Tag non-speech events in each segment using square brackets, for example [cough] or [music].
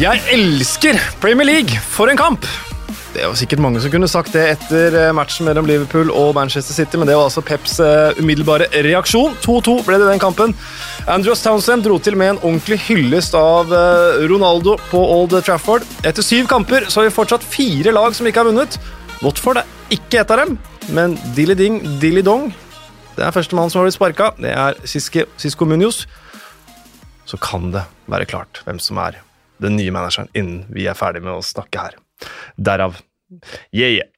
Jeg elsker Premier League! For en kamp! Det var sikkert mange som kunne sagt det etter eh, matchen mellom Liverpool og Manchester City, men det var altså Peps eh, umiddelbare reaksjon. 2-2 ble det den kampen. Andrews Townsend dro til med en ordentlig hyllest av eh, Ronaldo på Old Trafford. Etter syv kamper så har vi fortsatt fire lag som ikke har vunnet. Watford er ikke et av dem, men Dilly Ding Dilly Dong Det er førstemann som har blitt sparka. Det er Siske, Sisko Munoz. Så kan det være klart hvem som er den nye manageren innen vi er ferdig med å snakke her. Derav yeah, yeah.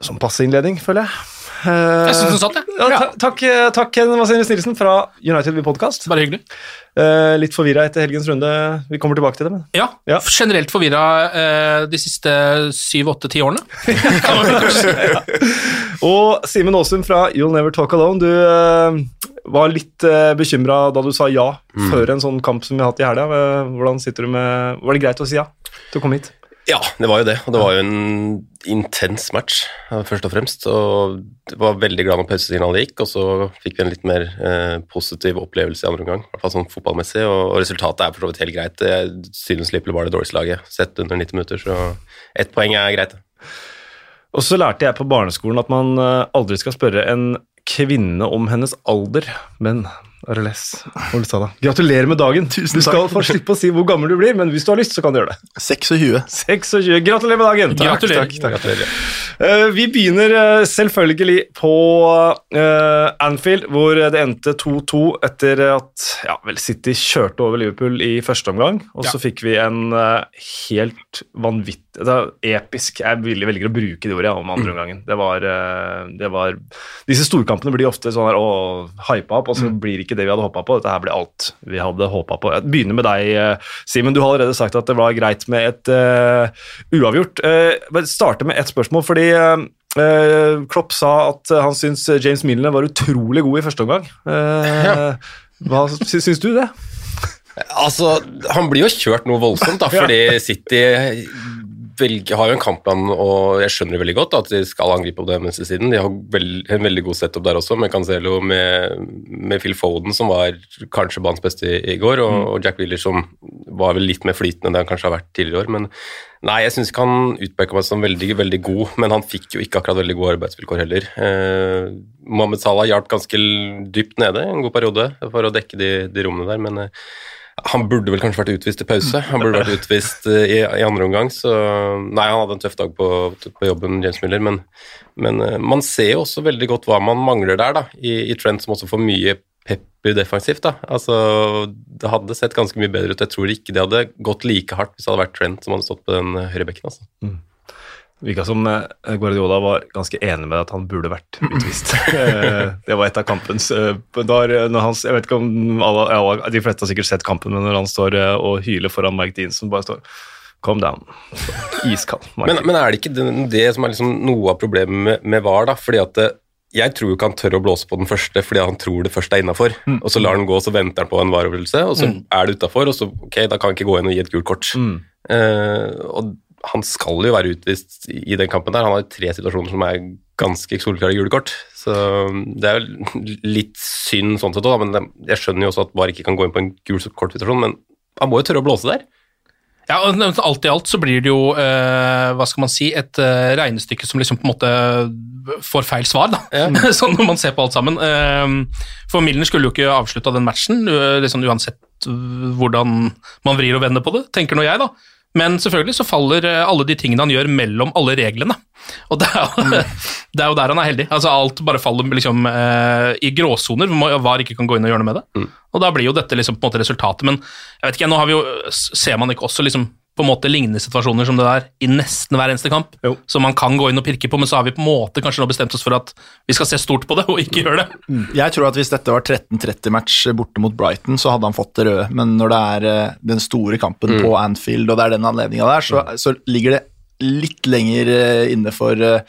Som passe innledning, føler jeg. Eh, Jeg syns den satt, jeg. ja, Ja, takk, eh, takk Vasenius Nilsen fra United We Podcast. Bare hyggelig. Eh, litt forvirra etter helgens runde. Vi kommer tilbake til det. men Ja, Ja. generelt forvirra eh, de siste syv, åtte, ti årene. [laughs] Si. Og Simen Aasum fra You'll Never Talk Alone. Du var litt uh, bekymra da du sa ja før en sånn kamp som vi har hatt i helga. Hvordan sitter du med Var det greit å si ja til å komme hit? Ja, det var jo det. Og det var jo en intens match, først og fremst. Og var veldig glad når pausesignalet gikk, og så fikk vi en litt mer eh, positiv opplevelse i andre omgang. I hvert fall sånn fotballmessig, og, og resultatet er for så vidt helt greit. Jeg synes Liverpool var det dårligste laget sett under 90 minutter, så ett poeng er greit. Og så lærte jeg på barneskolen at man eh, aldri skal spørre en kvinne om hennes alder, men RLS. Hva da? Gratulerer med dagen. Tusen du skal takk. få slippe å si hvor gammel du blir, men hvis du har lyst, så kan du gjøre det. 26. 26. Gratulerer med dagen! Gratulerer. Takk, takk. Gratulerer. Uh, vi begynner eh, selvfølgelig på uh, Anfield, hvor det endte 2-2 etter at ja, vel, City kjørte over Liverpool i første omgang. Og så fikk vi en eh, helt vanvittig er Episk. Jeg velger å bruke det ordet ja, om andre omgangen. Det var, eh, det var Disse storkampene blir ofte sånn her å, hypa opp, og så blir det ikke det vi hadde håpa på. Dette her blir alt vi hadde håpa på. Jeg begynner med deg, eh, Simen. Du har allerede sagt at det var greit med et uh, uavgjort. Uh, starte med ett spørsmål, fordi uh, Klopp sa at han syns James Milner var utrolig god i første omgang. Ja. Hva sy- syns du det? Altså, han blir jo kjørt noe voldsomt, da, [laughs] fordi City velger, har jo en kampplan, og jeg skjønner det veldig godt at de skal angripe på den venstre siden. De har veld, en veldig god setup der også, med Cancelo, med, med Phil Foden, som var kanskje banens beste i, i går, og, og Jack Wheeler, som var vel litt mer flytende enn det han kanskje har vært tidligere i år. Men nei, jeg syns ikke han utpeka meg som veldig, veldig god, men han fikk jo ikke akkurat veldig gode arbeidsvilkår heller. Eh, Mohammed Salah hjalp ganske dypt nede en god periode for å dekke de, de rommene der, men eh, han burde vel kanskje vært utvist i pause. Han burde vært utvist eh, i, i andre omgang, så Nei, han hadde en tøff dag på, på jobben, James Miller, men, men eh, man ser jo også veldig godt hva man mangler der, da, i, i Trent, som også får mye pepper defensivt. da. Altså, Det hadde sett ganske mye bedre ut. Jeg tror ikke det hadde gått like hardt hvis det hadde vært Trent som hadde stått på den høyre høyrebekken. altså. Virka som eh, Guardiola var ganske enig med at han burde vært utvist. [laughs] Eh, det var et av kampens eh, der, når han, Jeg vet ikke om alle, alle, De fleste har sikkert sett kampen, men når han står og hyler foran Mike Dean, som bare står Calm down. Iskald. Men, men er det ikke det, det som er liksom noe av problemet med, med VAR, da? Fordi at jeg tror ikke han tør å blåse på den første fordi han tror det første er innafor. Og så lar han gå, og så venter han på en VAR-avgjørelse, og så er det utafor, og så ok, da kan han ikke gå inn og gi et gult kort. Eh, og han skal jo være utvist i den kampen der. Han har tre situasjoner som er ganske soleklare gule kort. Så det er jo litt synd sånn sett òg, men jeg skjønner jo også at VAR ikke kan gå inn på en gul kort-situasjon, men han må jo tørre å blåse der. Ja, og Alt i alt så blir det jo eh, hva skal man si, et eh, regnestykke som liksom på en måte får feil svar, da. [laughs] sånn når man ser på alt sammen. Eh, for Milner skulle jo ikke avslutta den matchen, uh, liksom uansett uh, hvordan man vrir og vender på det, tenker nå jeg, da. Men selvfølgelig så faller eh, alle de tingene han gjør mellom alle reglene. Og det er jo, [laughs] det er jo der han er heldig. Altså Alt bare faller liksom eh, i gråsoner, hvor VAR ikke kan gå inn og gjøre noe med det. Og da blir jo dette liksom på en måte resultatet. Men jeg vet ikke, nå har vi jo, ser man ikke også liksom på en måte lignende situasjoner som det der i nesten hver eneste kamp, Jo. som man kan gå inn og pirke på, men så har vi på en måte kanskje nå bestemt oss for at vi skal se stort på det, og ikke gjøre det. Jeg tror at hvis dette var 13-30-match borte mot Brighton, så hadde han fått det røde. Men når det er eh, den store kampen på Anfield, og det er den anledninga der, så, så ligger det litt lenger eh, inne for eh,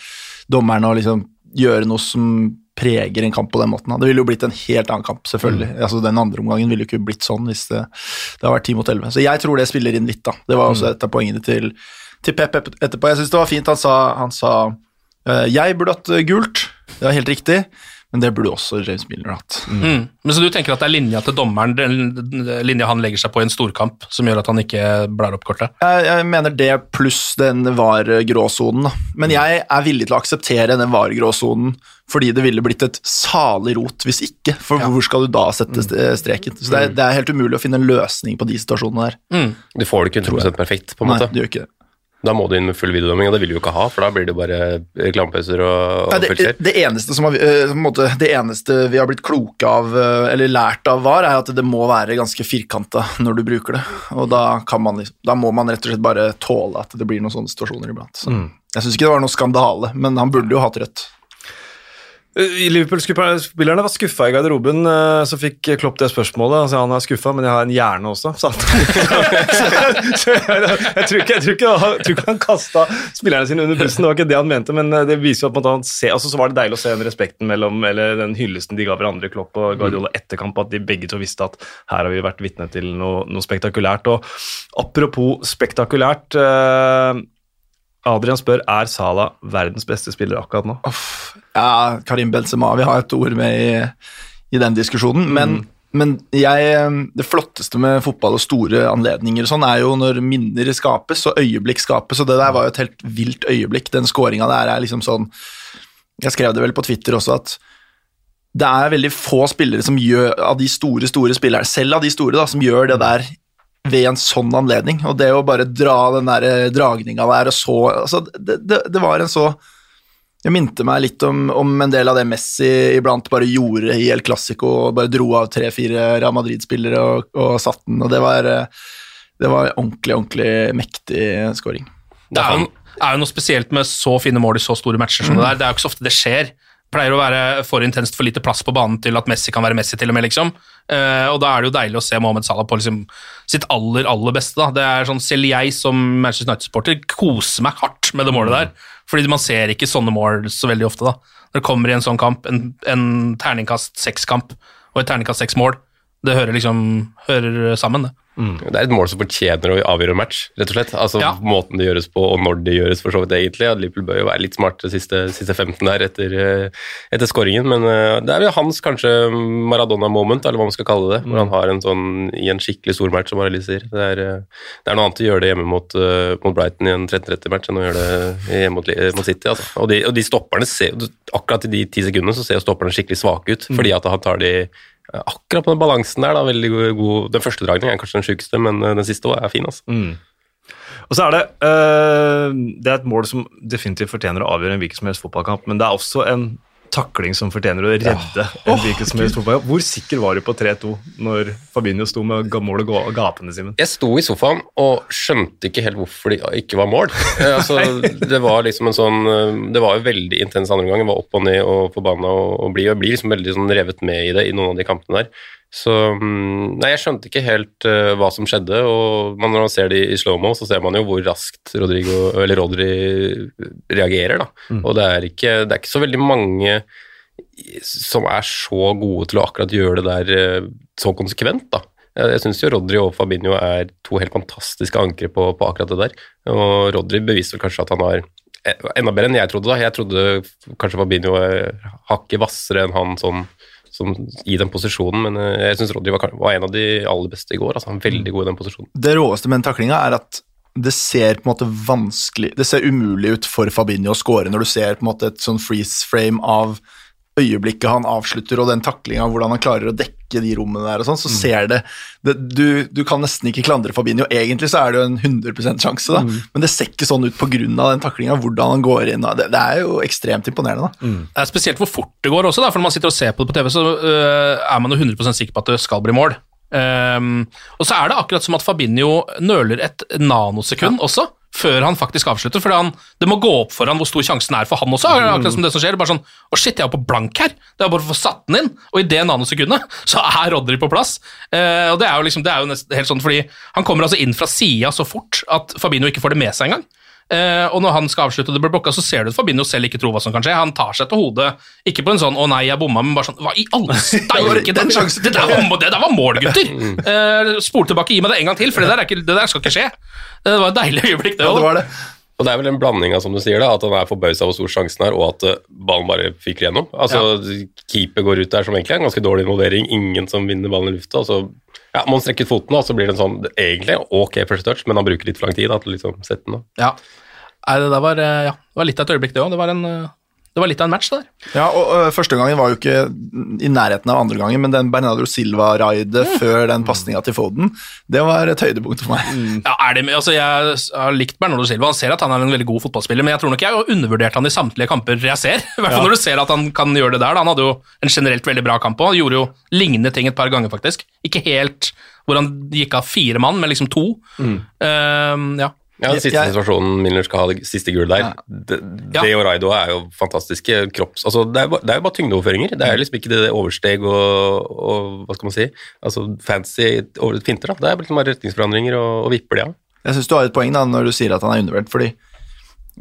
dommerne å liksom gjøre noe som preger en kamp på den måten. Det ville jo blitt en helt annen kamp, selvfølgelig. Altså Den andre omgangen ville jo ikke blitt sånn hvis det, det hadde vært 10 mot 11. Så jeg tror det spiller inn litt, da. Det var også et av poengene til, til Pep etterpå. Jeg syns det var fint han sa, han sa eh, jeg burde hatt eh, gult, det var helt riktig. Men det burde også James Milner hatt. Mm. Men Så du tenker at det er linja til dommeren, den linja han legger seg på i en storkamp, som gjør at han ikke blar opp kortet? Jeg, jeg mener det pluss den var-gråsonen. Men jeg er villig til å akseptere den var-gråsonen fordi det ville blitt et salig rot hvis ikke. For hvor skal du da sette st- streken? Så det er, det er helt umulig å finne en løsning på de situasjonene der. Mm. Du får det ikke 100 perfekt, på en måte. Nei, du gjør ikke det. Da må du inn med full videodømming, og det vil du jo ikke ha, for da blir det bare reklamepauser og, og Nei, det, fullskjær. det, eneste som har, eh, på en måte, det eneste vi har blitt kloke av, eh, eller lært av VAR, er at det må være ganske firkanta når du bruker det. Og da, kan man, liksom- da må man rett og slett bare tåle at det blir noen sånne situasjoner iblant. Så. Jeg syns ikke det var noe skandale, men han burde jo hatt rødt. Eh, Liverpool-spillerne var skuffa i garderoben, eh, så fikk Klopp det spørsmålet. Altså, han er skuffa, men jeg har en hjerne også, [laughs] sa [laughs] han. Jeg, tror ikke, han- kasta spillerne sine under bussen, det var ikke det han mente, men eh, det viser jo at man ser, altså, så var det deilig å se den respekten mellom, eller den hyllesten de ga hverandre, Klopp og Guardiola, etter kamp, at de begge to visste at her har vi vært vitne til noe, noe spektakulært. Og apropos spektakulært eh, Adrian spør er Salah verdens beste spiller akkurat nå. Uff, ja, Karim Benzema, vi har et ord med i, i den diskusjonen, men, men jeg, det flotteste med fotball og store anledninger og sånn, er jo når minner skapes og øyeblikk skapes, og det der var jo et helt vilt øyeblikk. Den skåringa der er liksom sånn Jeg skrev det vel på Twitter også, at det er veldig få spillere som gjør, av de store, store spillerne, selv av de store, da, som gjør det der ved en sånn anledning. Og det å bare dra den der dragninga der og så altså, det, det, det var en så Jeg minte meg litt om, om en del av det Messi iblant bare gjorde i El Clásico, bare dro av tre-fire Real Madrid-spillere og, og satt den, og det var, eh, det var ordentlig, ordentlig mektig scoring. Det er jo, noe spesielt med så fine mål i så store matcher som det der. Det er jo ikke så ofte det skjer. Pleier å være for intenst, for lite plass på banen til at Messi kan være Messi, til og med, liksom. Eh, og da er det jo deilig å se Mohammed Salah på liksom, sitt aller, aller beste. da. Det er sånn, Selv jeg som Manchester United-supporter koser meg hardt med det målet der. Fordi man ser ikke sånne mål så veldig ofte. da. Når det kommer i en sånn kamp, en, en terningkast seks-kamp og et terningkast seks-mål, det hører liksom hører sammen, det. Det er et mål som fortjener å avgjøre en match, rett og slett. Altså Ja. Måten det gjøres på, og når det gjøres, for så vidt egentlig. Ja, Liverpool bør jo være litt smart de siste, siste 15 der etter, eh, etter skåringen, men eh, det er vel hans kanskje Maradona-moment, eller hva man skal kalle det, hvor han har en sånn i en skikkelig stor match, som Arild sier. Det er, eh, det er noe annet å gjøre det hjemme mot, mot Brighton i en 13-30-match enn å gjøre det hjemme mot, mot City. Altså. Og, de, og de stopperne ser akkurat i de ti sekundene så ser stopperne skikkelig svake ut, fordi at han tar de akkurat på den balansen der, da, veldig god, Den første dragningen er kanskje den sjukeste, men eh, den siste er fin. altså. Og så er det øh, Det er et mål som definitivt fortjener å avgjøre en hvilken som helst fotballkamp, men det er også en takling som fortjener å redde en hvilken som helst fotballkamp. Hvor sikker var du på 3-2 når Fabinho sto med mål og gapende, Simen? Jeg sto i sofaen og skjønte ikke helt hvorfor det ikke var mål. Eh, altså, [laughs] det var liksom en sånn eh, Det var jo veldig intens andre omgang. Jeg var opp og ned og forbanna og, og blid. Jeg blir liksom veldig sånn revet med i det i noen av de kampene der. Så mm, Nei, jeg skjønte ikke helt uh, hva som skjedde, og man, når man ser det i slow-mo, så ser man jo hvor raskt Rodrigo, eller Rodri reagerer, da. Og det er, ikke, det er ikke så veldig mange som er så gode til å akkurat gjøre det der uh, så konsekvent, da. Jeg, jeg syns jo Rodri og Fabinho er to helt fantastiske ankre på, på akkurat det der. Og Rodri beviser vel kanskje at han har eh, enda bedre enn jeg trodde. da. Jeg trodde kanskje Fabinho er hakket hvassere enn han sånn som i den posisjonen, men eh, jeg syns Roddy var, var en av de aller beste i går. altså Han var veldig god i den posisjonen. Det råeste med den taklinga er at det ser på en måte vanskelig Det ser umulig ut for Fabinho å score når du ser på en måte et sånn freeze frame av øyeblikket han avslutter, og den taklinga, hvordan han klarer å dekke de rommene der og sånn, så ser det, det du, du kan nesten ikke klandre Fabinho. Egentlig så er det jo en 100 sjanse, da, men det ser ikke sånn ut pga. den taklinga, hvordan han går inn. Det, det er jo ekstremt imponerende, da. Det er spesielt hvor fort det går også, da, for når man sitter og ser på det på TV, så uh, er man jo 100% sikker på at det skal bli mål. Um, og så er det akkurat som at Fabinho nøler et nanosekund også, før han faktisk avslutter. For det må gå opp for han hvor stor sjansen er for han også. akkurat som det som skjer, det er bare sånn, å shit, jeg er på blank her. Det er bare å få satt den inn, og i det nanosekundet [laughs] så er Rodry på plass. Eh, og Det er jo liksom, det er jo nesten helt sånn, fordi han kommer altså inn fra sida så fort at Fabinho ikke får det med seg engang. Eh, og når han skal avslutte og det blir blokka, så ser du at Fabinho selv ikke tror hva som kan skje. Han tar seg til hodet, ikke på en sånn 'å nei, jeg bomma', men bare sånn 'hva i alle steike', [laughs] det, det, det der var mål, gutter! [laughs] Eh, spol tilbake, gi meg det en gang til, for det der, er ikke, det der skal ikke skje. Det var et deilig øyeblikk, det òg. Ja. Og det er vel en blanding av som du sier da, at han er forbausa hvor stor sjansen er, og at uh, ballen bare fyker gjennom. Altså, Keeper går ut der som egentlig er en ganske dårlig involvering, ingen som vinner ballen i lufta. og så ja, må han strekke ut foten, og så blir det en sånn egentlig ok first touch, men han bruker litt for lang tid da, til å liksom sette den. da. Ja. Nei, det der var, eh, ja, det var litt av et øyeblikk, det òg. Det, var eh, det var litt av en match, det der. Ja, og ø, Første gangen var jo ikke i nærheten av andre gangen, men den Bernardo Silva-raidet før den pasninga til Foden, det var et høydepunkt for meg. Ja, er det, altså jeg har likt Bernardo Silva, han ser at han er en veldig god fotballspiller, men jeg tror nok jeg har undervurdert han i samtlige kamper jeg ser. [laughs] I hvert fall når du ser at han kan gjøre det der. Da. Han hadde jo en generelt veldig bra kamp òg, gjorde jo lignende ting et par ganger, faktisk. Ikke helt hvor han gikk av fire mann, men liksom to. Ehm, ja. Ja, Den siste Jeg- situasjonen Milner skal ha det siste gullet der, det, Ja. det og Raido er jo fantastiske kropps... Altså, det, er, det er jo bare tyngdeoverføringer. Det er liksom ikke det oversteg og, og hva skal man si, altså fancy finter. da. Det er liksom bare retningsforandringer og, og vipper de av. Jeg syns du har et poeng da, når du sier at han er undervurdert, fordi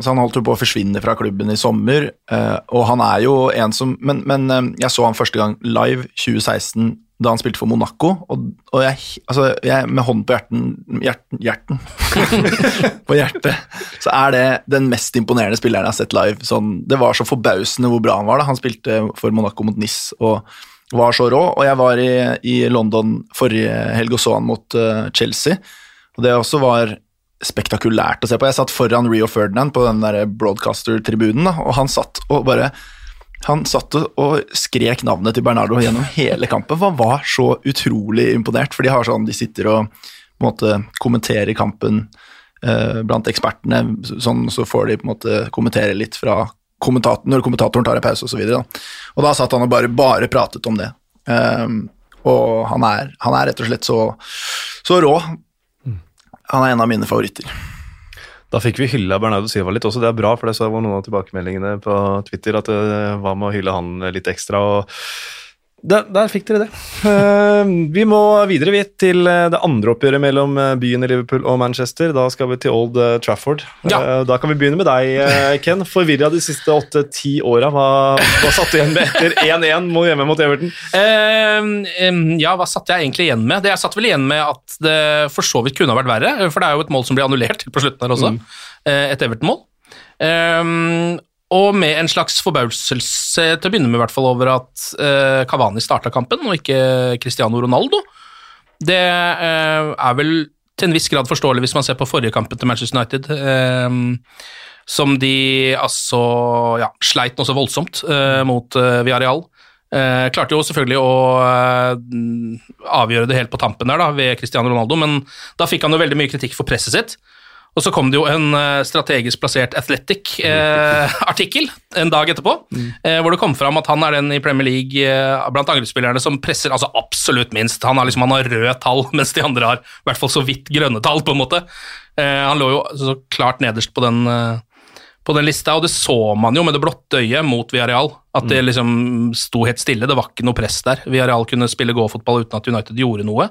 så han holdt jo på å forsvinne fra klubben i sommer, eh, og han er jo en som Men, men eh, jeg så han første gang live 2016 da han spilte for Monaco, og, og jeg, altså, jeg med hånden på hjerten, hjerten, hjerten [laughs] På hjertet, så er det den mest imponerende spilleren jeg har sett live. Sånn, det var så forbausende hvor bra han var. da. Han spilte for Monaco mot Nis og var så rå. Og jeg var i, i London forrige helg og så han mot uh, Chelsea, og det også var spektakulært å se på. Jeg satt foran Rio Ferdinand på den der broadcaster-tribunen, og han satt og bare han satt og- skrek navnet til Bernardo gjennom hele kampen. Han var så utrolig imponert, for de har sånn, de sitter og måte kommenterer kampen eh, blant ekspertene, sånn, så får de på en måte kommentere litt fra kommentator, når kommentatoren tar en pause osv. Og, og da satt han og bare, bare pratet om det. Um, og han er, han er rett og slett så, så rå. Han er en av mine favoritter. Da fikk vi hylla Bernardo Silva litt også, det er bra, for det var noen av tilbakemeldingene på Twitter at det var med å hylle han litt ekstra. og der, der fikk dere det. Uh, vi må videre vidt til eh, det andre oppgjøret mellom eh, byen i Liverpool og Manchester. Da skal vi til Old Trafford. Ja. Uh, da kan vi begynne med deg, Ken. Forvirra de siste åtte-ti åra. Hva, hva satt du igjen med etter 1-1 må hjemme mot Everton? Uh, um, ja, hva satt jeg egentlig igjen med? Det Jeg satt vel igjen med at det for så vidt kunne ha vært verre, for det er jo et mål som blir annullert på slutten her også. eh, Et Everton-mål. Ehm, og med en slags forbauselse til å begynne med, i hvert fall over at uh, Cavani starta kampen, og ikke Cristiano Ronaldo. Det eh, er vel til en viss grad forståelig hvis man ser på forrige kampen til Manchester United, ehm, som de altså ja, sleit noe så voldsomt eh, mot uh, Villarreal. Eh, klarte jo selvfølgelig å eh, avgjøre det helt på tampen der da, ved Cristiano Ronaldo, men da fikk han jo veldig mye kritikk for presset sitt. Og så kom det jo en eh, strategisk plassert Athletic-artikkel [laughs] en dag etterpå, eh, hvor det kom fram at han er den i Premier League eh, blant angrepsspillerne som presser altså absolutt minst. Han har liksom han har røde tall, [laughs] mens de andre har i hvert fall så vidt grønne tall, på en måte. Eh, han lå jo så klart nederst på den eh, på den lista, og det så man jo med det blotte øyet mot Villarreal. At det liksom sto helt stille, det var ikke noe press der. Villarreal kunne spille gåfotball uten at United gjorde noe.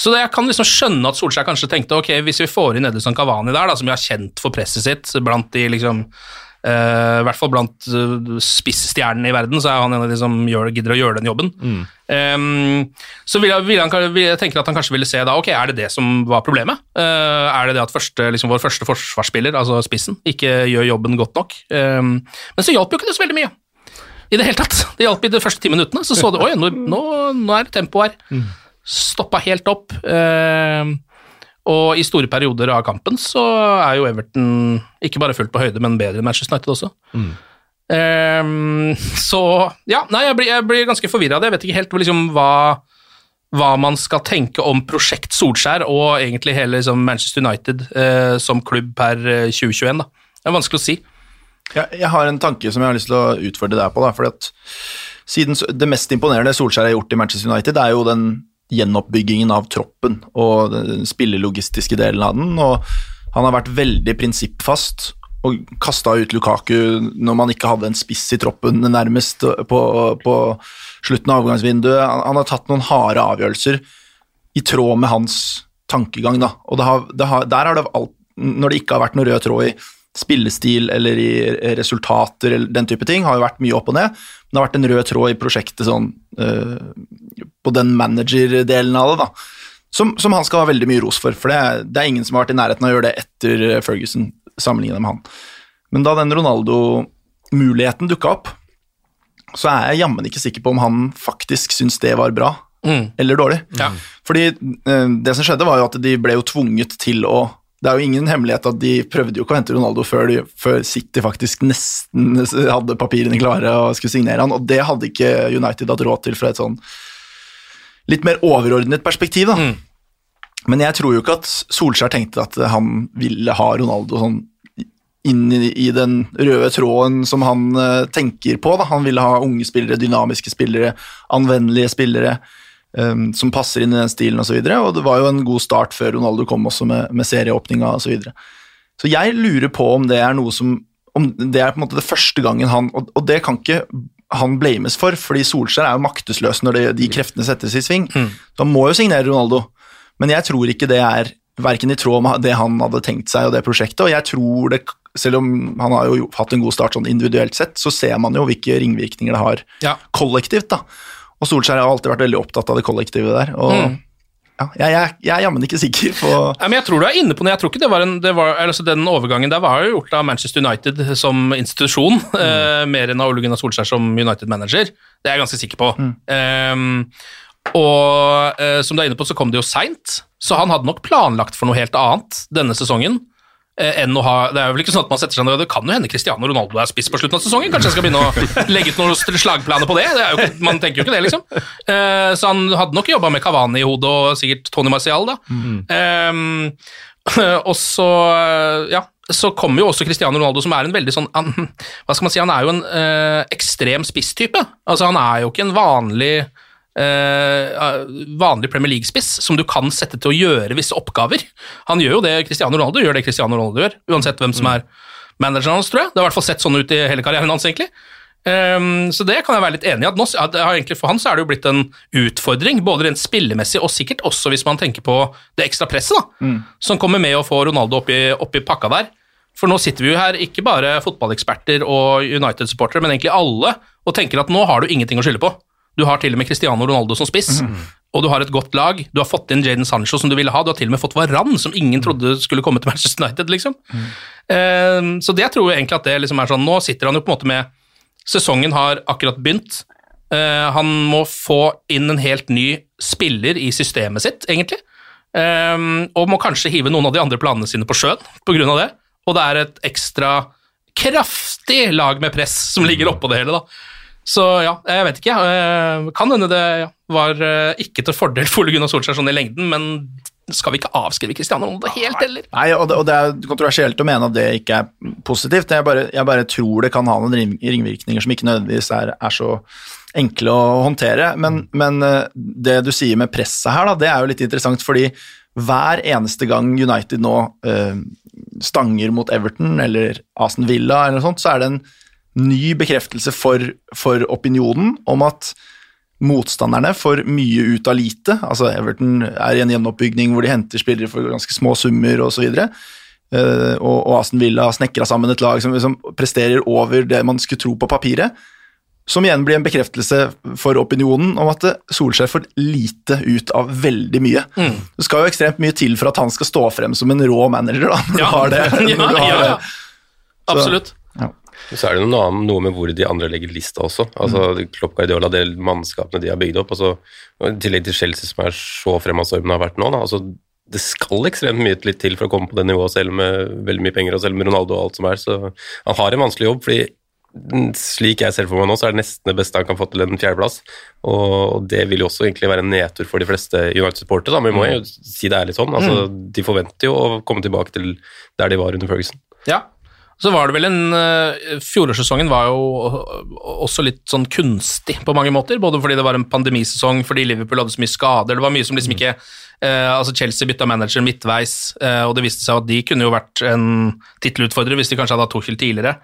Så jeg kan liksom skjønne at Solskjær kanskje tenkte ok, hvis vi får inn Edison Cavani der, da, som vi har kjent for presset sitt, blant de liksom Uh, I hvert fall blant uh, spissstjernene i verden, så er han en av de som gjør, gidder å gjøre den jobben. Em, så vil jeg, vil han, vil jeg tenker at han kanskje ville se da, ok, er det det som var problemet? Uh, er det det at første, liksom, vår første forsvarsspiller, altså spissen, ikke gjør jobben godt nok? Um, men så hjalp jo ikke det så veldig mye. I det hele tatt. Det hjalp i de første ti minuttene. Så så du oi, nå, nå, nå er det tempo her. Stoppa helt opp. Eh, og i store perioder av kampen så er jo Everton ikke bare fullt på høyde, men bedre enn Manchester United også. Eh, så ja, nei, jeg blir, jeg blir ganske forvirra av det. Jeg vet ikke helt liksom, hva, hva man skal tenke om prosjekt Solskjær og egentlig hele liksom, Manchester United eh, som klubb per eh, 2021. Da. Det er vanskelig å si. Jeg, jeg har en tanke som jeg har lyst til å utfordre deg på. Da, fordi at siden Det mest imponerende Solskjær har gjort i Manchester United, er jo den gjenoppbyggingen av troppen og den spillelogistiske delen av den. og Han har vært veldig prinsippfast og kasta ut Lukaku når man ikke hadde en spiss i troppen nærmest på, på slutten av overgangsvinduet. Han, han har tatt noen harde avgjørelser i tråd med hans tankegang. Da. Og det har, det har, der har det alt, når det ikke har vært noe rød tråd i spillestil eller i resultater eller den type ting, har jo vært mye opp og ned. Men det har vært en rød tråd i prosjektet sånn uh, på den manager-delen av det, da. Som, som han skal ha veldig mye ros for, for det er, det er ingen som har vært i nærheten av å gjøre det etter øh, Ferguson. sammenlignet med han. Men da den Ronaldo-muligheten dukka opp, så er jeg jammen ikke sikker på om han faktisk syns det var bra Mm. eller dårlig. Ja. Fordi eh, det som skjedde, var jo at de ble jo tvunget til å Det er jo ingen hemmelighet at de prøvde jo ikke å hente Ronaldo før, de, før City faktisk nesten hadde papirene klare og skulle signere han, og det hadde ikke United hatt råd til fra et sånn litt mer overordnet perspektiv, da. Mm. Men jeg tror jo ikke at Solskjær tenkte at han ville ha Ronaldo sånn inn i, i den røde tråden som han eh, tenker på. Da. Han ville ha unge spillere, dynamiske spillere, anvendelige spillere um, som passer inn i den stilen osv. Og, så og det var jo en god start før Ronaldo kom også med, med serieåpninga osv. Så, videre. så jeg lurer på om det er noe som om det er på en måte det første gangen han Og, og det kan ikke han blames for, fordi Solskjær er jo maktesløs når det, de kreftene settes i sving. Mm. Så han må jo signere Ronaldo, men jeg tror ikke det er verken i tråd med det han hadde tenkt seg og det prosjektet, og jeg tror det selv om han har jo hatt en god start sånn individuelt sett, så ser man jo hvilke ringvirkninger det har Ja. kollektivt. da. Og Solskjær har alltid vært veldig opptatt av det kollektivet der. og Mm. ja, jeg, jeg, jeg er jammen ikke sikker på ja, men jeg tror du er inne på det. Jeg tror ikke det var en, det var, altså Den overgangen der var jo gjort av Manchester United som institusjon, [laughs] eh, mer enn av Ole Gunnar Solskjær som United-manager. Det er jeg ganske sikker på. Ehm, og eh, som du er inne på, så kom det jo seint, så han hadde nok planlagt for noe helt annet denne sesongen. Eh, Enn å ha, det er vel ikke sånn at man setter seg ned, Det kan jo hende Cristiano Ronaldo er spiss på slutten av sesongen. Kanskje jeg skal begynne å legge ut noen slagplaner på det. det ikke, man tenker jo ikke det, liksom. Eh, så han hadde nok jobba med Cavani i hodet, og sikkert Tony Marcial, da. Ehm, og så, ja, så kommer jo også Cristiano Ronaldo, som er en veldig sånn Hva skal man si, han er jo en eh, ekstrem spisstype. Altså, han er jo ikke en vanlig eh, vanlig Premier League-spiss som du kan sette til å gjøre visse oppgaver. Han gjør jo det Cristiano Ronaldo gjør, det Cristiano Ronaldo gjør, uansett hvem som er manageren hans, tror jeg. Det har i hvert fall sett sånn ut i hele karrieren hans, egentlig. Um, så det kan jeg være litt enig i. at nå, at jeg har egentlig For han så er det jo blitt en utfordring, både rent spillemessig og sikkert også hvis man tenker på det ekstra presset da, som kommer med å få Ronaldo oppi, oppi pakka der. For nå sitter vi jo her, ikke bare fotballeksperter og United-supportere, men egentlig alle, og tenker at nå har du ingenting å skylde på. Du har til og med Cristiano Ronaldo som spiss, og du har et godt lag. Du har fått inn Jaden Sancho som du ville ha, du har til og med fått Varan, som ingen trodde skulle komme til Manchester United, liksom. Eh, så det jeg tror jeg egentlig at det liksom er sånn Nå sitter han jo på en måte med Sesongen har akkurat begynt. Uh, han må få inn en helt ny spiller i systemet sitt, egentlig. Eh, og må kanskje hive noen av de andre planene sine på sjøen pga. det. Og det er et ekstra kraftig lag med press som ligger oppå det hele, da. Så ja, jeg vet ikke. Eh, kan hende det var eh, ikke til fordel for Ole Gunnar Solskjær sånn i lengden, men skal vi ikke avskrive Cristiano Ronaldo helt, heller? Nei, og det, og det er kontroversielt å mene at det ikke er positivt. Jeg bare, jeg bare tror det kan ha noen ringvirkninger som ikke nødvendigvis er, er så enkle å håndtere. Men, men eh, det du sier med presset her, da, det er jo litt interessant, fordi hver eneste gang United nå øh, stanger mot Everton eller Aston Villa, eller noe sånt, så er det en ny bekreftelse for, for opinionen om at motstanderne får mye ut av lite. Altså Everton er i en gjenoppbygning hvor de henter spillere for ganske små summer osv. Uh, og, og Aston Villa har snekra sammen et lag som, som presterer over det man skulle tro på papiret. Som igjen blir en bekreftelse for opinionen om at Solskjær får lite ut av veldig mye. Mm. Det skal jo ekstremt mye til for at han skal stå frem som en rå manager, da, når Ja. du har det. [laughs] Ja, Når du har ja, det. ja. Absolutt. Så er det noe, annet, noe med hvor de andre legger lista også. Altså Klopp Guardiola, det mannskapene de har bygd opp. Altså, I tillegg til Chelsea, som er så fremadstormende har vært nå. Da, altså, det skal ekstremt mye litt til for å komme på det nivået, selv med veldig mye penger og selv med Ronaldo og alt som er. Så han har en vanskelig jobb, fordi mm, slik jeg ser for meg nå, så er det nesten det beste han kan få til en fjerdeplass. Og det vil jo også egentlig være en nedtur for de fleste United-supportere, men vi må jo si det ærlig sånn. Altså, De forventer jo å komme tilbake til der de var under Ferguson. Ja. Så var det vel en uh, Fjorårssesongen var jo også litt sånn kunstig på mange måter. Både fordi det var en pandemisesong, fordi Liverpool hadde så mye skader. Det var mye som liksom ikke eh, Altså Chelsea bytta manager midtveis, eh, og det viste seg at de kunne jo vært en tittelutfordrer hvis de kanskje hadde hatt Tuchel tidligere.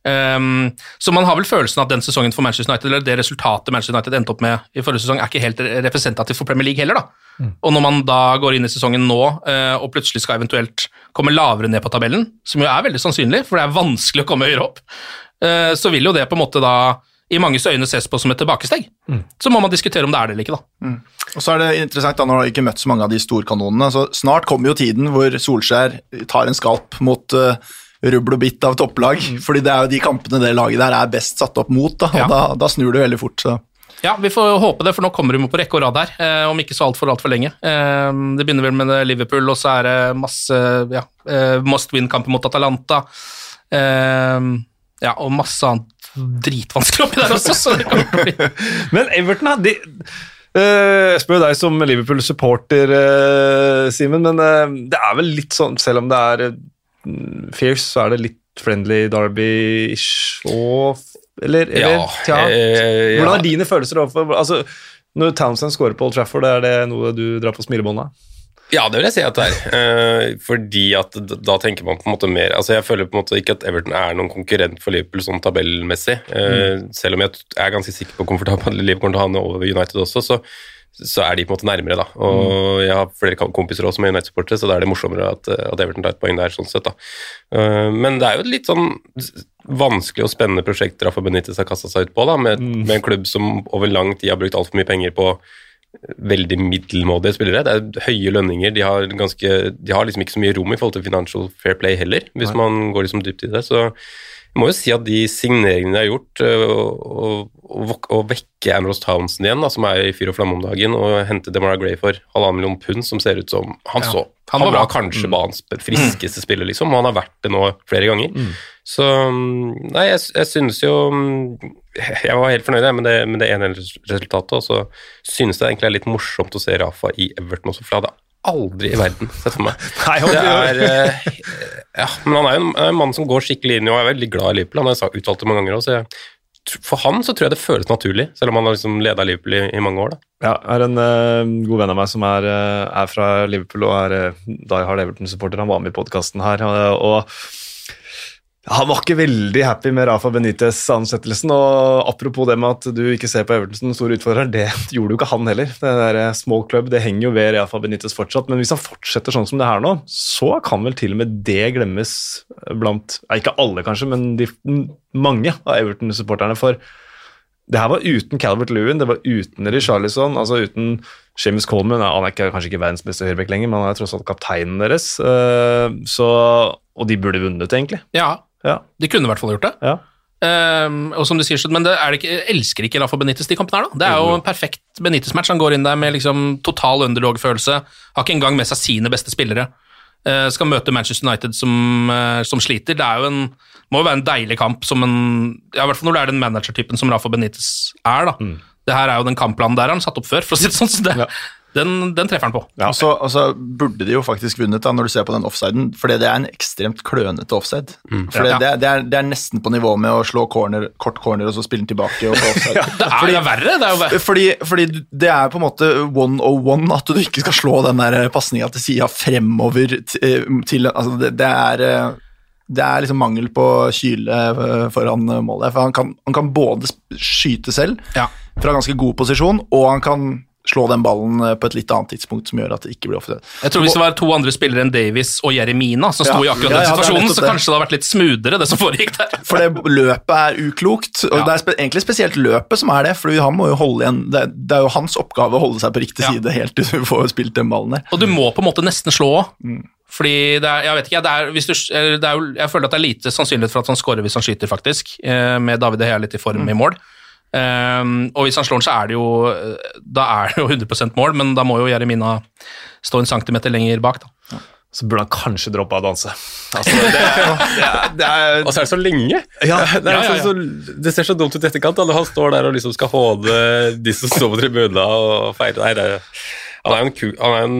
Um, så man har vel følelsen at den sesongen for Manchester United, eller det resultatet Manchester United endte opp med i forrige sesong, er ikke helt representativt for Premier League heller, da. Og når man da går inn i sesongen nå, uh, og plutselig skal eventuelt komme lavere ned på tabellen, som jo er veldig sannsynlig, for det er vanskelig å komme høyere opp, uh, så vil jo det på en måte da i manges øyne ses på som et tilbakesteg. Så må man diskutere om det er det eller ikke, da. Og så er det interessant, da, når har ikke møtt så mange av de storkanonene. så Snart kommer jo tiden hvor Solskjær tar en skalp mot uh, rubbel og bitt av topplag. fordi det er jo de kampene det laget der er best satt opp mot, da, og Ja. da, da snur det veldig fort. så... Ja, vi får håpe det, for nå kommer de på rekke og rad her, eh, om ikke så altfor altfor lenge. Eh, det begynner vel med Liverpool, og så er det masse ja, eh, must win-kamper mot Atalanta. Eh, ja, og masse annet dritvanskelig oppi der også, så det kommer til å bli [laughs] Men Everton, da, de Uh, Jeg spør jo deg som Liverpool-supporter, uh, Simen, men uh, det er vel litt sånn, selv om det er fierce, så er det litt friendly Derby-ish og Eller? eller Ja, eh, ja. Hvordan er dine følelser overfor altså, Når Townsend scorer på Old Trafford, er det noe du drar på smilebåndet? Ja, det vil jeg si at det er. Eh, fordi at da tenker man på en måte mer Altså Jeg føler på en måte ikke at Everton er noen konkurrent for Liverpool sånn tabellmessig. Eh, Selv om jeg er ganske sikker på komfortabel Liverpool kommer til å ha han over United også, så, så er de på en måte nærmere, da. Og jeg har flere kompiser også som er United-supportere, så da er det morsommere at, eh, at Everton tar et poeng der, sånn sett, da. Eh, Men det er jo et litt sånn vanskelig og spennende prosjekt Rafa Benitez har kasta seg ut på, da, med, med en klubb som over lang tid har brukt altfor mye penger på veldig middelmådige spillere. Det er høye lønninger. De har, ganske, de har liksom ikke så mye rom i forhold til financial fair play heller, hvis man går liksom dypt i det. Så jeg må jo si at de signeringene de har gjort, og, og vekke Ambrose Townsend igjen, da, som er i fyr og flamme om dagen, og hente Demara Gray for halvannen million pund, som ser ut som Han så. Han Han, var var, bra. kanskje banens friskeste spiller, liksom, og han har vært det nå flere ganger. Så mm, Nei, jeg, jeg synes jo mm, Jeg var helt fornøyd med det, med det ene resultatet, og så synes jeg egentlig er litt morsomt å se Rafa i Everton også, for det hadde aldri i verden sett for meg. [laughs] Nei, Det er, eh, ja, men han er jo en, en mann som går skikkelig inn i og er veldig glad i Liverpool. Han har uttalt det mange ganger jeg, for han så tror jeg det føles naturlig, selv om han har liksom leda Liverpool i, i mange år. da. Ja, jeg har en uh, god venn av meg som er, uh, er fra Liverpool og er uh, Die Hard Everton-supporter. Han var med i podkasten her. og han var ikke veldig happy med Rafa Benitez-ansettelsen. og Apropos det med at du ikke ser på Everton som den store utfordrer, det [laughs] gjorde jo ikke han heller. Det der eh, small club det henger jo ved Rafa Benitez fortsatt. Men hvis han fortsetter sånn som det her nå, så kan vel til og med det glemmes blant Ikke alle, kanskje, men de, mange av Everton-supporterne. For det her var uten Calvert Lewin, det var uten Richarlison, altså uten James Coleman. Han er kanskje ikke verdens beste høyrebekk lenger, men han er tross alt kapteinen deres. eh, Så, og de burde vunnet, egentlig. Ja, Ja, de kunne i hvert fall gjort det. ja. Um, og som du sier, men det er det ikke, elsker ikke Rafa Benitez de kampene her, da. Det er jo en perfekt Benitez-match. Han går inn der med liksom total underdog-følelse. Har ikke engang med seg sine beste spillere. Uh, skal møte Manchester United som, uh, som sliter. Det er jo en, må jo være en deilig kamp, som en, ja, i hvert fall når det er den managertypen som Rafa Benitez er. da. Det her er jo den kampplanen der han satt opp før, for å si det sånn. Så det, den, den treffer han på. Ja. Og, så, altså, burde de jo faktisk vunnet, da, når du ser på den offsiden, for det er en ekstremt klønete offside. Det, Ja. det, det, er, det er nesten på nivå med å slå corner, kort corner og så spille den tilbake. og [laughs] offside. ja, Det er, det er verre. Det er jo verre. Fordi, fordi det er på en måte one of one at du ikke skal slå den der pasninga til sida fremover eh, til altså det, er eh, det er liksom mangel på kyle eh, foran målet. For han kan, han kan både skyte selv Ja. fra ganske god posisjon, og han kan slå den ballen eh, på et litt annet tidspunkt som gjør at det ikke blir offside. Jeg tror Hvis det var to andre spillere enn Davies og Jeremina som sto Ja. i akkurat Ja, den ja, er situasjonen, så kanskje det hadde vært litt smoothere, det som foregikk der. For det løpet er uklokt, og det er egentlig spesielt løpet som er det. For han må jo holde igjen Det, er- jo hans oppgave å holde seg på riktig side helt til du får spilt den ballen der. Og du må på en måte nesten slå òg. Mm. Fordi det er, jeg vet ikke, det er, du, det er jeg føler at det er lite sannsynlighet for at han scorer hvis han skyter, faktisk, eh, med David og Hea litt i form Mm. i mål. Um, og hvis han slår den, så er det jo eh, Da er det jo 100% mål, men da må jo Jeremina stå en centimeter lenger bak. da. Så burde han kanskje droppe av å danse. Altså, det, [laughs] det, er, det er Og så er det så lenge! Ja, det, er ja, ja, Så, det ser så dumt ut i etterkant. Han står der og liksom skal håne de som står på tribunene og feire. Han er jo en, er en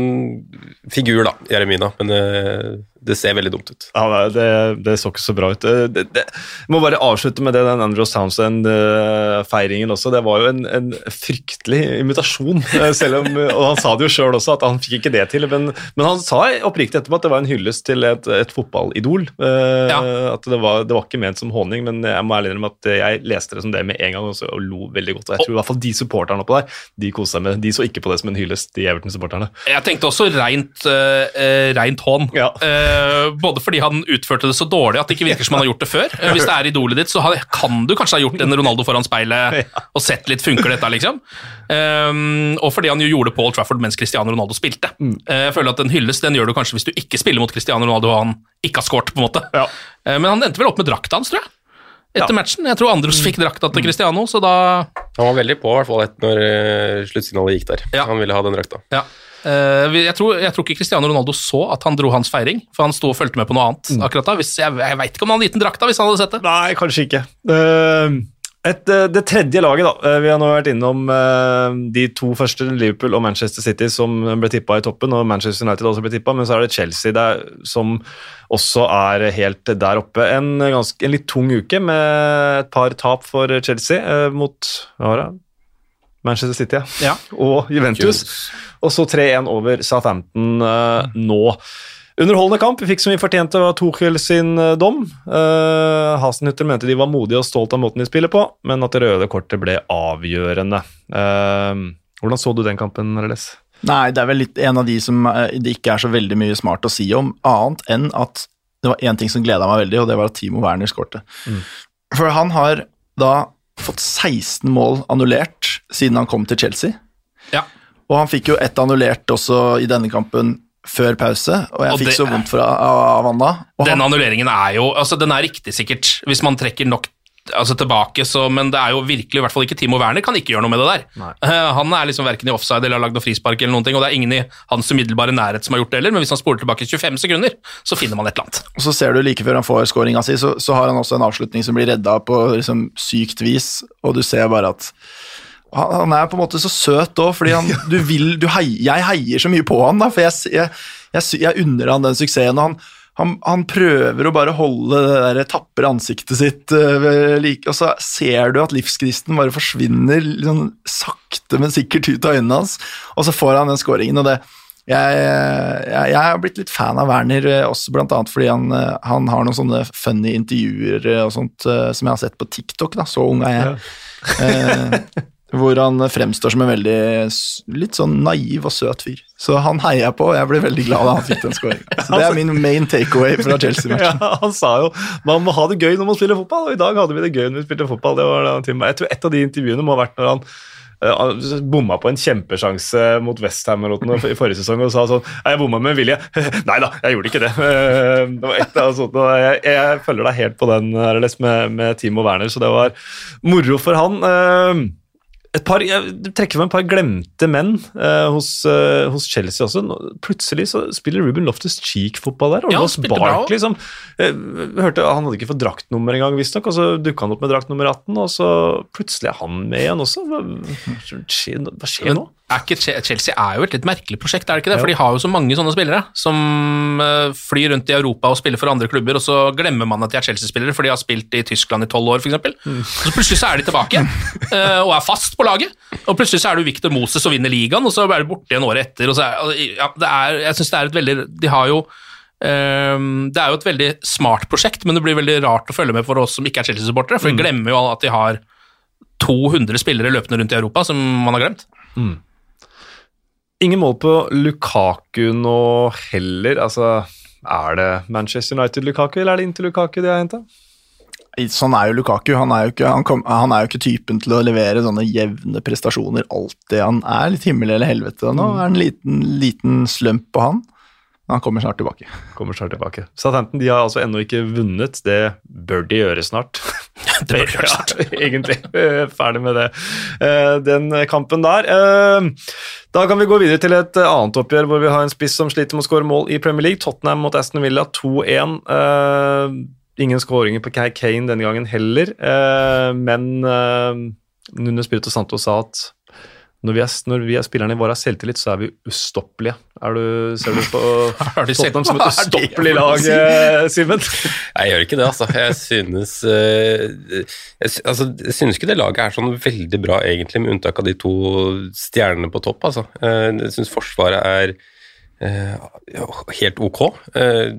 figur, da, Jeremina, men det, det ser veldig dumt ut. Ja, det, det så ikke så bra ut. Det, det, det, må bare avslutte med det, den Andrew Townsend-feiringen også. Det var jo en, en fryktelig invitasjon, eh, om, og han sa det jo sjøl også, at han fikk ikke det til. Men, men han sa oppriktig etterpå at det var en hyllest til et, et fotballidol. Eh, Ja. At det var, det var ikke ment som håning, men jeg må ærlig innrømme at jeg leste det som det med en gang også, og lo veldig godt. Og jeg tror i hvert fall de supporterne oppå der, de koste seg med De så ikke på det som en hyllest, de Everton-supporterne. Jeg tenkte også reint, uh, reint hån. Ja. Eh, Eh, både fordi han utførte det så dårlig at det ikke virker som han har gjort det før. Eh, hvis det er idolet ditt, så kan du kanskje ha gjort en Ronaldo foran speilet og sett litt funker dette, liksom. Eh, og fordi han jo gjorde Paul Trafford mens Cristiano Ronaldo spilte. Eh, jeg føler at den hylles, den gjør du kanskje hvis du ikke spiller mot Cristiano Ronaldo og han ikke har scoret, på en måte. Eh, men han endte vel opp med drakta hans, tror jeg. Etter matchen. Jeg tror Andros fikk drakta til Cristiano, så da Han var veldig på, i hvert fall etter når uh, sluttsignalet gikk der. Ja. Han ville ha den drakta. Ja. Eh, jeg, tror, jeg tror ikke Cristiano Ronaldo så at han dro hans feiring, for han sto og fulgte med på noe annet akkurat da. Hvis, jeg jeg veit ikke om han hadde gitt den drakta hvis han hadde sett det. Nei, kanskje ikke. Eh, et, eh, det tredje laget, da. Eh, Vi har nå vært innom eh, de to første, Liverpool og Manchester City, som ble tippa i toppen, og Manchester United også ble tippa, men så er det Chelsea der, som også er helt der oppe. En, ganske, en litt tung uke med et par tap for Chelsea mot hva var det? Manchester City ja. Ja. [laughs] og Juventus. Og så 3-1 over Southampton eh, nå. Underholdende kamp. Vi fikk som vi fortjente av Tuchel sin eh, dom. Uh, Hasenhutter mente de var modige og stolt av måten de spiller på, men at det røde kortet ble avgjørende. Uh, hvordan så du den kampen, Reles? Nei, det er vel litt en av de som det ikke er så veldig mye smart å si om, annet enn at det var én ting som gleda meg veldig, og det var at Timo Werner skårte. For han har da fått 16 mål annullert siden han kom til Chelsea. Ja. Og han fikk jo ett annullert også i denne kampen før pause, og jeg fikk så vondt fra, av Anna. da. Den annulleringen er jo altså Den er riktig, sikkert, hvis man trekker nok altså tilbake, så, men det er jo virkelig i hvert fall ikke Timo Werner kan ikke gjøre noe med det der. Eh, han er liksom verken i offside eller har lagd noe frispark, eller noen ting, og det er ingen i hans umiddelbare nærhet som har gjort det heller, men hvis han spoler tilbake 25 sekunder, så finner man et eller annet. og så ser du like før han får skåringa si, så, så har han også en avslutning som blir redda på liksom, sykt vis, og du ser bare at han, er på en måte så søt òg, fordi han, [laughs] du vil, du hei, jeg heier så mye på han, da, for jeg, jeg, jeg, jeg unner han den suksessen. og han, han, han prøver å bare holde det der tapre ansiktet sitt uh, like, og så ser du at livskristen bare forsvinner liksom, sakte, men sikkert ut av øynene hans, og så får han den skåringen. og det jeg, jeg, jeg har blitt litt fan av Werner, eh, også annet fordi han, eh, han har noen sånne funny intervjuer og sånt som jeg har sett på TikTok, da, så ung er jeg. Eh, [laughs] hvor han fremstår som en veldig litt sånn naiv og søt fyr. Så han heier jeg på, og jeg ble veldig glad da han fikk den skåringen. [laughs] Så det er min main takeaway fra Chelsea-matchen. Ja, han sa jo man må ha det gøy når man spiller fotball, og i dag hadde vi det gøy når vi spilte fotball. Det var det han. Jeg tror et av de intervjuene må ha vært når han eh, han bomma på en kjempesjanse mot Westham i forrige sesong og sa sånn Jeg bomma med vilje. [laughs] Nei da, jeg gjorde ikke det. Eh, [laughs] det var et av sånt, jeg, jeg følger deg helt på den RLS med, med Timo Werner, så det var moro for han. Et par, jeg trekker frem et par glemte menn eh, hos, eh, hos Chelsea også. Nå, Plutselig så spiller Ruben Loftus-Cheek-fotball der. Og Ja, Ross Barkley som eh, hørte, Han hadde ikke fått draktnummer engang, visstnok. Og så dukka han opp med drakt nummer 18, og så plutselig er han med igjen også. Hva, skjer, hva skjer nå? Er ikke Chelsea er jo et litt merkelig prosjekt, er det ikke det? For de har jo så mange sånne spillere som eh, flyr rundt i Europa og spiller for andre klubber, og så glemmer man at de er Chelsea-spillere, for de har spilt i Tyskland i tolv år, f.eks. Mm. Så plutselig så er de tilbake igjen, [laughs] eh, og er fast på laget. Og plutselig så er du Victor Moses og vinner ligaen, og så er du borte igjen året etter. Og så er, ja, det er, jeg synes det er et veldig De har jo eh, det er jo et veldig smart prosjekt, men det blir veldig rart å følge med for oss som ikke er Chelsea-supportere, for vi glemmer jo at de har 200 spillere løpende rundt i Europa som man har glemt. Ingen mål på Lukaku nå heller. Altså, er det Manchester United-Lukaku, eller er det Inter Lukaku de har henta? Sånn er jo Lukaku. Han er jo, ikke, han, kom, han er jo ikke typen til å levere sånne jevne prestasjoner alltid. Han er litt himmel eller helvete. Nå er det en liten, liten slump på han. Men han kommer snart tilbake. Kommer snart tilbake. Southampton de har altså ennå ikke vunnet. Det bør de gjøre snart. [laughs] Det burde gjøre. Ja, [laughs] egentlig. [laughs] Ferdig med det. Eh, Den kampen der. Eh, Da kan vi gå videre til et annet oppgjør hvor vi har en spiss som sliter med å skåre mål i Premier League. Tottenham mot Aston Villa 2-1. Eh, Ingen skåringer på Kane denne gangen heller, eh, men eh, Nuno Santos Santo sa at når vi, er, når vi er spillerne våre har selvtillit, så er vi ustoppelige. Er du, ser du på [laughs] Tottenham som et ustoppelig lag, eh, Simen? Jeg gjør ikke det, altså. Jeg synes, eh, jeg, altså, jeg synes ikke det laget er sånn veldig bra, egentlig, med unntak av de to stjernene på topp. Altså. Eh, Jeg synes Forsvaret er helt ok. Eh,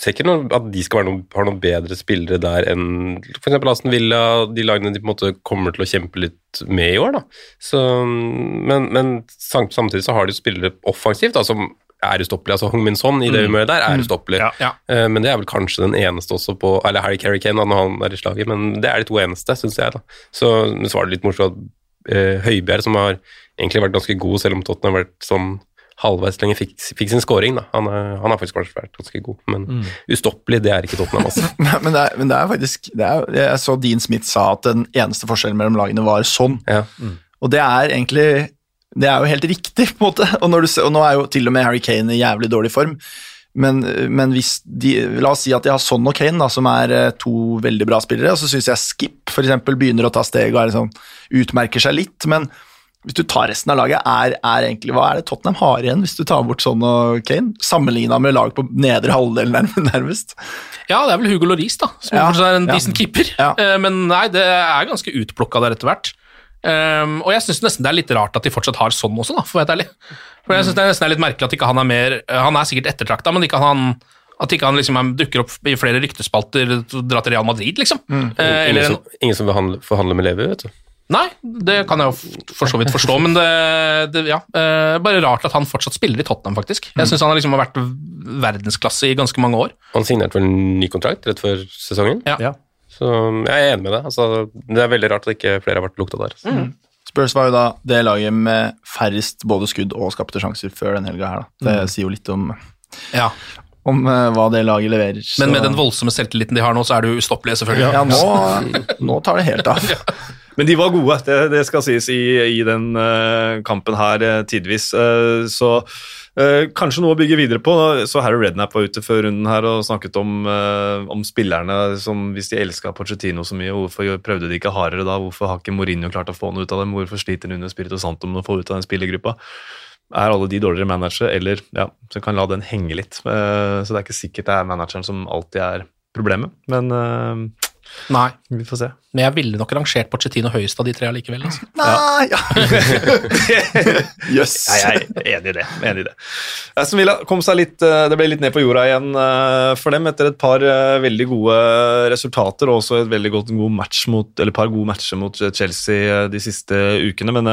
ser ikke noe, at de skal noe, har noen bedre spillere der enn f.eks. Aston Villa, de lagene de på en måte kommer til å kjempe litt med i år. Da. Så, men, men samtidig så har de spillere offensivt da, som er ustoppelig. Altså Hong Min Son i det humøret der er ustoppelig. Ja. Ja. Eh, Men det er vel kanskje den eneste også på Eller Harry Carey Kane, når han er i slaget, men det er de to eneste, syns jeg. da. Så, så var det litt morsomt at eh, Høibjerg, som har egentlig vært ganske god, selv om Tottenham har vært sånn halvveis lenge, fikk, fikk sin scoring. da. Han, er, han har faktisk vært, ganske god, men ustoppelig, det er ikke Tottenham, altså. [laughs] Men det er, men det er faktisk det er, Jeg så Dean Smith sa at den eneste forskjellen mellom lagene var sånn. Ja. Og det er egentlig Det er jo helt riktig, på en måte. Og, når du og nå er jo til og med Harry Kane i jævlig dårlig form. Men, men hvis de La oss si at de har Son og Kane, da, som er eh, to veldig bra spillere, og så syns jeg Skip for eksempel, begynner å ta steg og er liksom, utmerker seg litt. Men hvis du tar resten av laget, er, er egentlig, hva er det Tottenham har igjen hvis du tar bort sånn og Kane? Sammenligna med lag på nedre halvdel, nærm- nærmest. Ja, det er vel Hugo Loris, da, som Ja, fortsatt er en ja. decent keeper. Ja. Eh, Men nei, det er ganske utplukka der etter hvert. Um, og jeg syns nesten det er litt rart at de fortsatt har sånn også, da, for å være ærlig. For jeg synes det er nesten er litt merkelig at ikke han er mer Han er sikkert ettertrakta, men ikke han at ikke han liksom er, dukker opp i flere ryktespalter og drar til Real Madrid, liksom. Eh, Ingen eller som, ingen som vil handle, forhandle med Levi, vet du. Nei, det kan jeg jo for så vidt forstå, men det, det ja, eh, bare rart at han fortsatt spiller i Tottenham, faktisk. Jeg syns han har liksom vært verdensklasse i ganske mange år. Han signerte vel en ny kontrakt rett før sesongen, Ja. Ja. så jeg er enig med deg. Altså, det er veldig rart at ikke flere har vært lukta der. Spurs var jo da det laget med færrest både skudd og skapte sjanser før den helga her. Da. Det sier jo litt om, Ja. om uh, hva det laget leverer. Men med den voldsomme selvtilliten de har nå, så er du ustoppelig, selvfølgelig. Ja, nå, nå tar det helt av. [laughs] Men de var gode, det, det skal sies, i, i den uh, kampen her uh, tidvis. Uh, så kanskje noe å bygge videre på. Så Harry Rednap var ute før runden her og snakket om, om spillerne som hvis de elska Pochettino så mye, hvorfor prøvde de ikke hardere da? Hvorfor har ikke Mourinho klart å få noe ut av dem? Hvorfor sliter Nuno Spirito Santo med å få ut av den spillergruppa? Er alle de dårligere managere, eller ja, så kan la den henge litt. Så det er ikke sikkert det er manageren som alltid er problemet, men Nei, vi får se. men jeg ville nok rangert Pochettino høyest av de tre allikevel. Altså. Nei, ja. Jøss. [laughs] yes. jeg er enig i det. Enig i det. Aston Villa kom seg litt, eh, det ble litt ned på jorda igjen eh, for dem etter et par eh, veldig gode resultater og også et veldig godt god match mot, eller par gode matcher mot Chelsea de siste ukene, men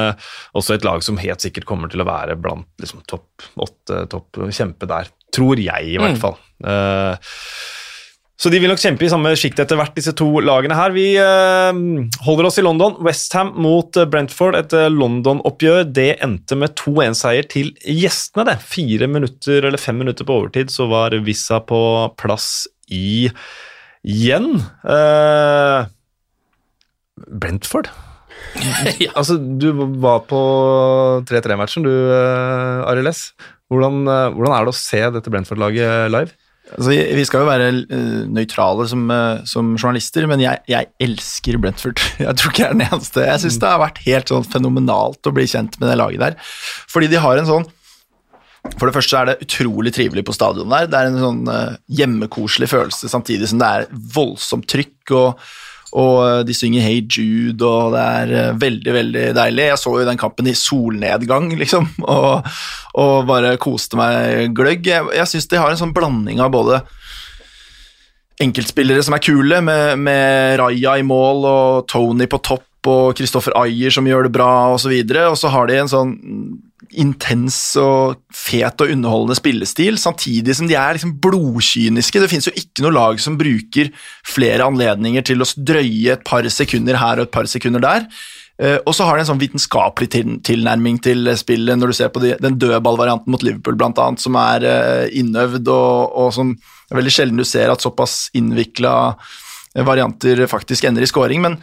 også et lag som helt sikkert kommer til å være blant liksom, topp åtte, topp kjempe der. Tror jeg, i hvert Mm. fall. Så de vil nok kjempe i samme sjikt etter hvert, disse to lagene her. Vi eh, holder oss i London. Westham mot eh, Brentford. Et eh, London-oppgjør. Det endte med 2-1-seier til gjestene. det. Fire minutter eller fem minutter på overtid så var Vissa på plass igjen. Uh, Brentford? [laughs] ja. Altså, du var på 3-3-matchen, du, uh, Arild S. Hvordan, uh, hvordan er det å se dette Brentford-laget live? Altså, vi skal jo være uh, nøytrale som, eh, som journalister, men jeg, jeg elsker Brentford. [laughs] Jeg tror ikke jeg er den eneste. Jeg syns det har vært helt sånn fenomenalt å bli kjent med det laget der. Fordi de har en sånn For det første er det utrolig trivelig på stadion der. Det er en sånn eh, hjemmekoselig følelse, samtidig som det er voldsomt trykk. og og eh, de synger Hey Jude, og det er eh, veldig, veldig deilig. Jeg så jo den kampen i solnedgang, liksom, [laughs] og, og bare koste meg gløgg. Jeg, jeg syns de har en sånn blanding av både enkeltspillere som er kule, med, med Raja i mål og Tony på topp og Kristoffer Ayer som gjør det bra, osv. Og, så og så har de en sånn intens og fet og underholdende spillestil, samtidig som de er liksom blodkyniske. Det finnes jo ikke noe lag som bruker flere anledninger til å drøye et par sekunder her og et par sekunder der. Eh, og så har de en sånn vitenskapelig tilnærming til spillet, når du ser på de, den dødballvarianten mot Liverpool, blant annet, som er eh, innøvd, og, og som er veldig sjelden du ser at såpass innvikla varianter faktisk ender i scoring. Men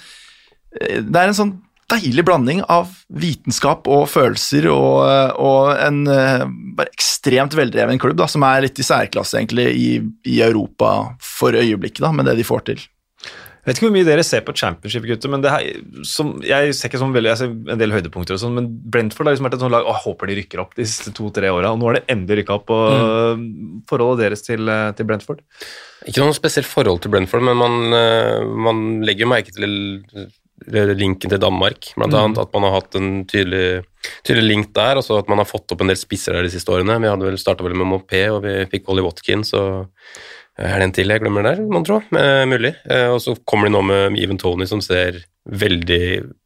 eh, det er en sånn deilig blanding av vitenskap og følelser og, og en eh, bare ekstremt veldreven klubb da, som er litt i særklasse egentlig i, i Europa for øyeblikket, da, med det de får til. Jeg vet ikke hvor mye dere ser på championship, gutter, men det her, som, jeg ser ikke sånn veldig, jeg ser en del høydepunkter og sånn, men Brentford har liksom vært et sånt lag, jeg håper de rykker opp de siste to-tre åra, og nå har det endelig rykka opp, og forholdet deres til, eh, til Brentford? Ikke noe spesielt forhold til Brentford, men man, eh, man legger jo merke til linken til Danmark, blant annet. At man har hatt en tydelig, tydelig link der, og så at man har fått opp en del spisser der de siste årene. Vi hadde vel starta vel med Mopé, og vi fikk Ollie Watkins, og er det en til jeg glemmer der, mon tro? Eh, mulig. Eh, og så kommer de nå med Even Tony, som ser veldig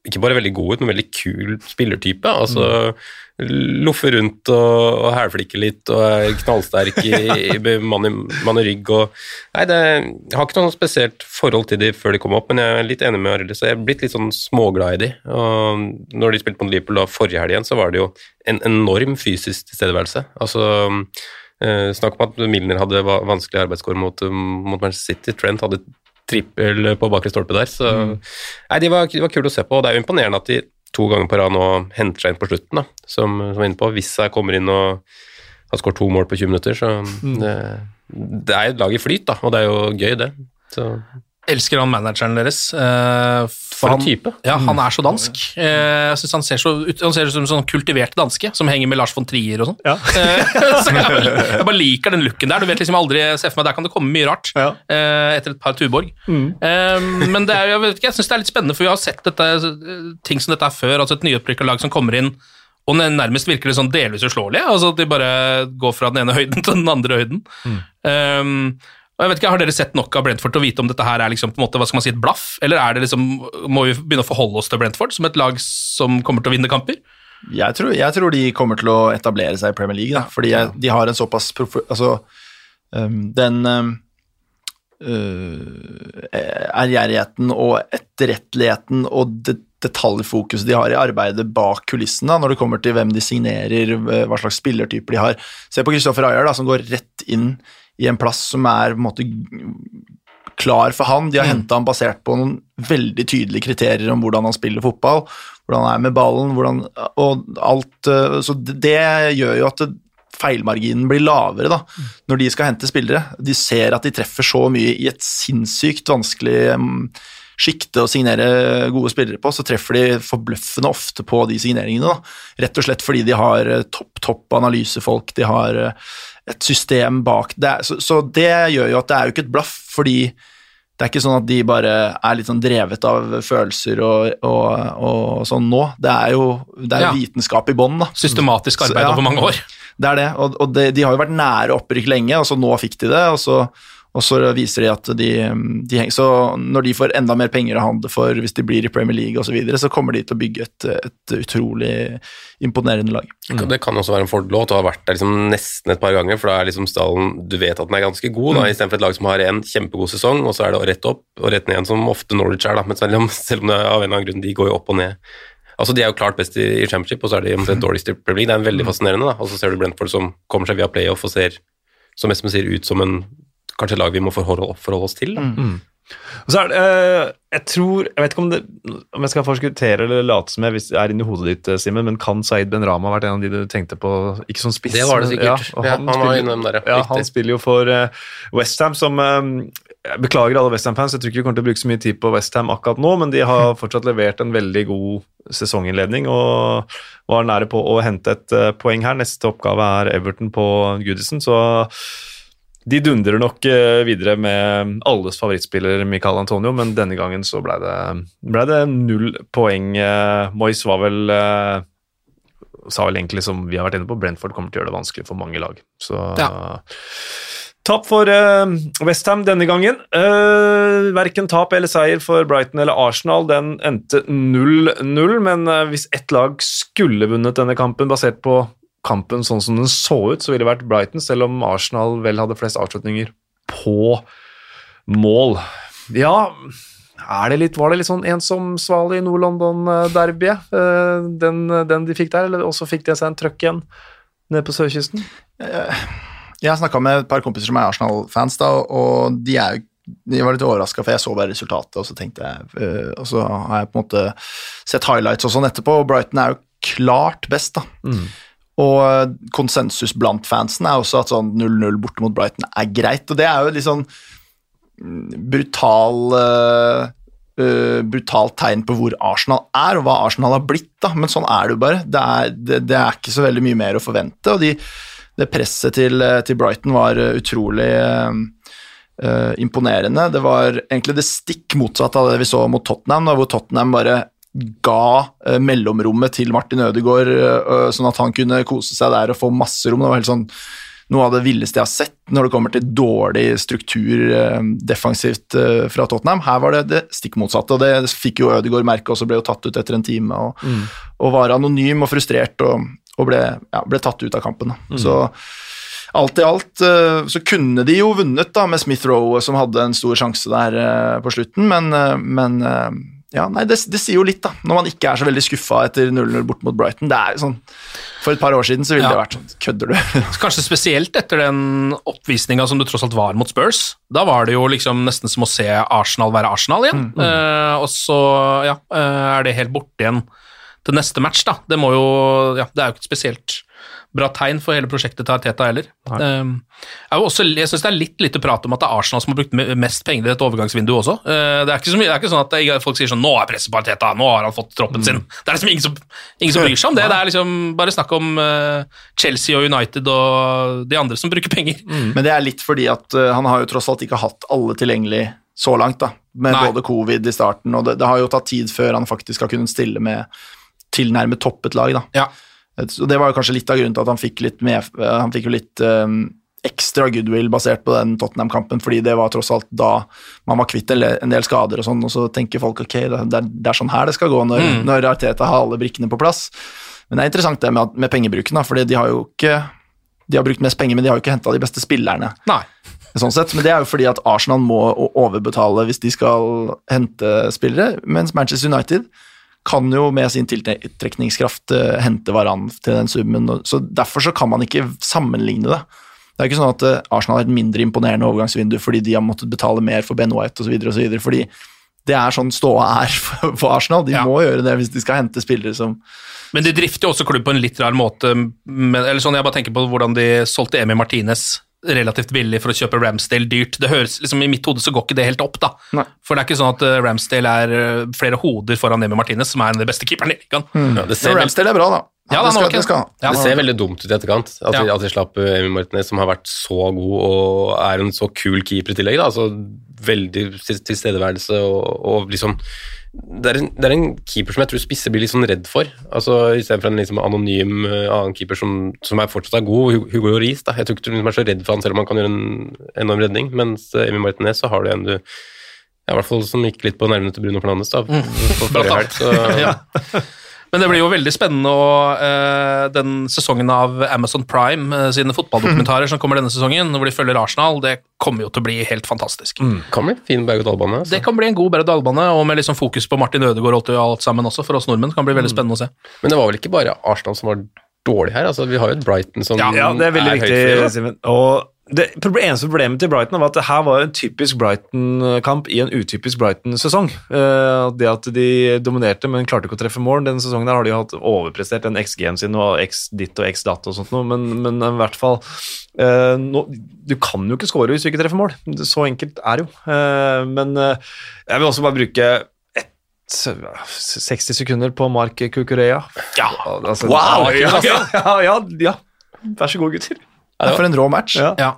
Ikke bare veldig god ut, men veldig kul spillertype. Altså loffer rundt og, og hælflikker litt og er knallsterk i, i mann, i mann i rygg og Nei, det, jeg har ikke noe spesielt forhold til de før de kom opp, men jeg er litt enig med Arild, så jeg er blitt litt sånn småglad i de. Og når de spilte mot Liverpool da forrige helg igjen, så var det jo en enorm fysisk tilstedeværelse. Altså eh, Snakk om at Milner hadde vanskelig arbeidskår mot, mot Manchester City. Trent hadde trippel på bakre stolpe der. Så nei, de var, de var kule å se på, og det er jo imponerende at de to ganger på rad nå henter seg inn på slutten, da, som, som er inne på. Hvis jeg kommer inn og har skåret to mål på 20 minutter, så det, det er et lag i flyt, da, og det er jo gøy, det. Så, Elsker han manageren deres. Uh, for han- en type. Ja, han er så dansk. Uh, Jeg synes han ser så ut Han ser ut som en sånn kultivert danske som henger med Lars von Trier og sånn. Ja. Uh, [laughs] så jeg, jeg bare liker den looken der. Du vet liksom aldri ser for meg, Der kan det komme mye rart Ja. etter et par Tuborg. Eh, Men det er, jeg, vet ikke, jeg syns det er litt spennende, for vi har sett dette, ting som dette er før. altså Et nyopprykka lag som kommer inn og nærmest virker det sånn delvis uslåelige. altså At de bare går fra den ene høyden til den andre høyden. Um, og jeg vet ikke, Har dere sett nok av Brentford til å vite om dette her er liksom på en måte, hva skal man si, et blaff, eller er det liksom, må vi begynne å forholde oss til Brentford som et lag som kommer til å vinne kamper? Jeg tror, jeg tror de kommer til å etablere seg i Premier League, da, fordi jeg, de har en såpass profi... Altså, um, den um, uh, ærgjerrigheten og etterretteligheten og det detaljfokuset de har i arbeidet bak kulissene når det kommer til hvem de signerer, uh, hva slags spillertyper de har. Se på Kristoffer Ayer, da, som går rett inn i en plass som er på en måte klar for han. De har hentet han basert på noen veldig tydelige kriterier om hvordan han spiller fotball, hvordan han er med ballen, hvordan, og alt eh, Så det gjør jo at feilmarginen blir lavere da, når de skal hente spillere. De ser at de treffer så mye i et sinnssykt vanskelig um, sjikte å signere gode spillere på, så treffer de forbløffende ofte på de signeringene. Da. Rett og slett fordi de har eh, topp, topp analysefolk, de har eh, et system bak det. Så, så det gjør jo at det er jo ikke et blaff, fordi det er ikke sånn at de bare er litt sånn drevet av følelser og, og, og sånn nå. Det er jo det er Ja. vitenskap i bånn. Systematisk Så, arbeid ja. over mange år. Det er det, og, og det, de har jo vært nære opprykk lenge, og så nå fikk de det, og så, og så viser de at de, de henger Så når de får enda mer penger å handle for hvis de blir i Premier League osv., så, videre, så kommer de til å bygge et, et utrolig imponerende lag. Det kan også være en fordel å ha vært der liksom nesten et par ganger, for da er liksom stallen Du vet at den er ganske god, da, istedenfor et lag som har en kjempegod sesong, og så er det rett opp og rett ned, som ofte Norwich er, da. Men selv om, selv om det er av en eller annen grunn de går jo opp og ned. Altså De er jo klart best i, i championship, og så er de omtrent dårligst i Premier League. Det er veldig fascinerende. da, Og så ser du Brentford som kommer seg via playoff og ser som Espen sier ut som en kanskje lag vi må forholde, forholde oss til. da. Så er det, eh, jeg tror Jeg vet ikke om, det, om jeg skal forskuttere eller late som jeg hvis det er inni hodet ditt, eh, Simen, men kan Saeed Ben Rama vært en av de du tenkte på? Ikke som spiss. Det var det sikkert. han, Ja, han spiller- der, ja. ja. Han spiller jo for uh, Westham, som eh, Jeg beklager alle Westham-fans, jeg tror ikke vi kommer til å bruke så mye tid på Westham akkurat nå, men de har [laughs] fortsatt levert en veldig god sesonginnledning og var nære på å hente et eh, poeng her. Neste oppgave er Everton på Goodison, så de dundrer nok eh, videre med alles favorittspiller Michael Antonio, men denne gangen så ble det, ble det null poeng. Eh, Moyes var vel eh, sa vel egentlig som vi har vært inne på, Brentford kommer til å gjøre det vanskelig for mange lag. Så Tap for uh, Westham denne gangen. Uh, verken tap eller seier for Brighton eller Arsenal. Den endte 0-0, men hvis ett lag skulle vunnet denne kampen basert på kampen sånn som den så ut, så ville det vært Brighton, selv om Arsenal vel hadde flest avslutninger på mål. Ja, er det litt, var det litt sånn ensom svale i Nord-London-derbyet, uh, den, den de fikk der, eller også fikk de seg en trøkk igjen nede på sørkysten? Jeg har snakka med et par kompiser som er Arsenal-fans, da, og de er jo jeg var litt overraska, for jeg så bare resultatet, og så tenkte jeg øh, Og så har jeg på en måte sett highlights og sånn etterpå, og Brighton er jo klart best, da. Og øh, konsensus blant fansen er også at sånn 0-0 borte mot Brighton er greit, og det er jo litt sånn mm, brutal uh, brutalt tegn på hvor Arsenal er, og hva Arsenal har blitt, da. Men sånn er det jo bare. Det er, det, det er ikke så veldig mye mer å forvente, og de det presset til, til Brighton var utrolig uh, imponerende. Det var egentlig det stikk motsatte av det vi så mot Tottenham, da, hvor Tottenham bare ga mellomrommet til Martin Ødegaard, sånn at han kunne kose seg der og få masse rom. Det var helt sånn noe av det villeste jeg har sett når det kommer til dårlig struktur eh, defensivt eh, fra Tottenham. Her var det det stikk motsatte, og det fikk jo Ødegaard merke og så ble jo tatt ut etter en time og, Mm. og var anonym og frustrert og, og ble, ja, ble tatt ut av kampen. Mm. Så alt i alt eh, så kunne de jo vunnet da med Smith Rowe, som hadde en stor sjanse der eh, på slutten, men, eh, men eh, ja, nei, det, det sier jo litt, da, når man ikke er så veldig skuffa etter 0-0 bort mot Brighton. Det er sånn, For et par år siden så ville Ja. det vært sånn Kødder du? [laughs] Kanskje spesielt etter den oppvisninga som det tross alt var mot Spurs. Da var det jo liksom nesten som å se Arsenal være Arsenal igjen. Eh, og så ja, eh, er det helt borte igjen til neste match, da. Det må jo Ja, det er jo ikke spesielt bra tegn for hele prosjektet til Arteta heller. Eh, jeg er også, jeg syns det er litt lite prat om at det er Arsenal som har brukt mest penger i dette overgangsvinduet også. Uh, det, er ikke så mye, det er ikke sånn at folk sier sånn 'Nå er presset på Arteta, nå har han fått troppen sin'. Det er liksom ingen som, ingen som bryr seg om det. Det er liksom bare snakk om uh, Chelsea og United og de andre som bruker penger. Men det er litt fordi at uh, han har jo tross alt ikke hatt alle tilgjengelig så langt, da. Med Nei. både covid i starten, og det, det har jo tatt tid før han faktisk har kunnet stille med tilnærmet toppet lag, da. Ja. Så det var kanskje litt av grunnen til at han fikk litt med, eh, Han fikk jo litt um, ekstra goodwill basert på den Tottenham-kampen, fordi det var tross alt da man var kvitt en del skader og sånn, og så tenker folk ok, det, er, det er sånn her det skal gå når, Mm. når Arteta har alle brikkene på plass. Men det er interessant det med, med pengebruken, da, fordi de har jo ikke de har brukt mest penger, men de har jo ikke henta de beste spillerne. Nei. Sånn sett, men det er jo fordi at Arsenal må overbetale hvis de skal hente spillere, mens Manchester United kan jo med sin tiltrekningskraft eh, hente Varan til den summen. Så derfor så kan man ikke sammenligne det. Det er ikke sånn at eh, Arsenal har et mindre imponerende overgangsvindu fordi de har måttet betale mer for Ben White osv.. Fordi det er sånn ståa er [laughs] for Arsenal. De Ja. må gjøre det hvis de skal hente spillere som Men de drifter jo også klubb på en litt rar måte. Men, eller sånn, Jeg bare tenker på hvordan de solgte Emi Martinez relativt billig for å kjøpe Ramsdale dyrt. Det høres, liksom I mitt hode så går ikke det helt opp, da. Nei. For det er ikke sånn at eh, Ramsdale er eh, flere hoder foran Emi Martinez, som er en av de beste keeperne i ligaen. Ja, det, ser Ramsdale er bra, da. Ja, det, skal, det skal. Ja, det ser veldig dumt ut i etterkant. At, de, Ja. at de slapp eh, Emi Martinez, som har vært så god og er en så kul keeper i tillegg. Da. Altså, veldig tilstedeværelse og, og liksom det er, en, det er en keeper som jeg tror spisser blir litt sånn redd for. Altså Istedenfor en liksom anonym uh, annen keeper som, som er fortsatt er god, Hugo Riis. Jeg tror ikke du er så redd for han selv om han kan gjøre en enorm redning, mens uh, Emil Martinez så har du en du ja, i hvert fall som gikk litt på nervene til Bruno Fernandes da, på blant forrige helg. Så, Ja. Men det blir jo veldig spennende og, uh, den sesongen av Amazon Prime uh, sine fotballdokumentarer som kommer denne sesongen, hvor de følger Arsenal, det kommer jo til å bli helt fantastisk. kan bli fin berg-og-dal-bane. Altså. Det kan bli en god berg-og-dal-bane, og med liksom fokus på Martin Ødegaard og alt sammen også, for oss nordmenn. kan bli veldig spennende å se. Men det var vel ikke bare Arsenal som var dårlig her? altså Vi har jo et Brighton som Ja, Ja, det er veldig høyt viktig, det. Simen. Og det eneste problemet til Brighton var at det her var en typisk Brighton-kamp i en utypisk Brighton-sesong. Eh, Det at de dominerte, men klarte ikke å treffe mål. Denne sesongen der har de hatt overprestert den XG-en sin og X ditt og X datt og sånt noe, men, men i hvert fall eh, nå, Du kan jo ikke score hvis du ikke treffer mål. Så enkelt er det jo. Eh, Men jeg vil også bare bruke 60 sekunder på Mark Kukureya. Ja, Altså, Wow! Ja, ja, ja, ja, ja. Vær så god, gutter. Det er for en rå match. Ja. Ja.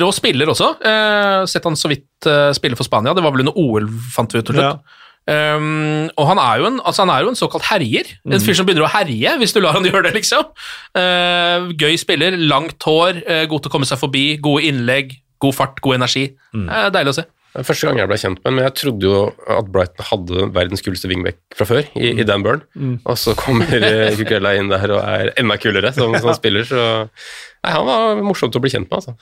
Rå spiller også. Eh, sett han så vidt eh, spille for Spania. Det var vel under OL, fant vi ut til slutt. Um, og han er, jo en, altså han er jo en såkalt herjer. En fyr som begynner å herje, hvis du lar han [laughs] gjøre det, liksom. Uh, gøy spiller, langt hår, uh, god til å komme seg forbi, gode innlegg, god fart, god energi. Eh, deilig å se. Det er Første gang jeg ble kjent med ham. men jeg trodde jo at Brighton hadde verdens kuleste wingback fra før, i, i Dan Burn. Og så kommer eh, [laughs] Cucurella inn der og er enda kulere som, som spiller, så Nei, han var morsomt å bli kjent med, altså.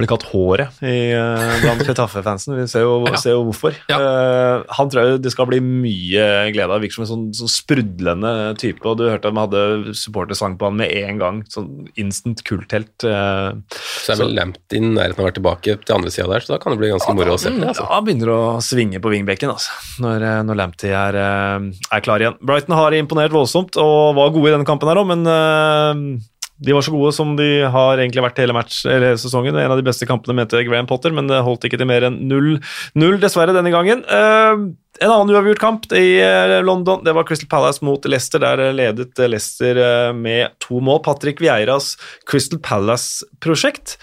Blir kalt Håret i, eh, blant [laughs] Chetaffe-fansen. Vi ser jo, Ja. ser jo hvorfor. Ja. Uh, han tror jeg det skal bli mye glede av. Virker som en sånn, sånn sprudlende type. og Du hørte at de hadde supportersang på han med en gang. Sånn instant kulthelt. Uh, Så er vel Lamptey i nærheten av å være tilbake til andre sida der, så da kan det bli ganske moro å se på. det. Altså. han begynner å svinge på vingbekken altså, når, når Lamptey er, er klar igjen. Brighton har imponert voldsomt og var gode i denne kampen her òg, men eh, de var så gode som de har egentlig vært hele match, hele sesongen. En av de beste kampene mente Graham Potter, men det holdt ikke til mer enn 0-0, dessverre, denne gangen. Eh, en annen uavgjort kamp i eh, London, det var Crystal Palace mot Leicester. Der ledet Leicester eh, med to mål. Patrick Vieiras Crystal Palace-prosjekt.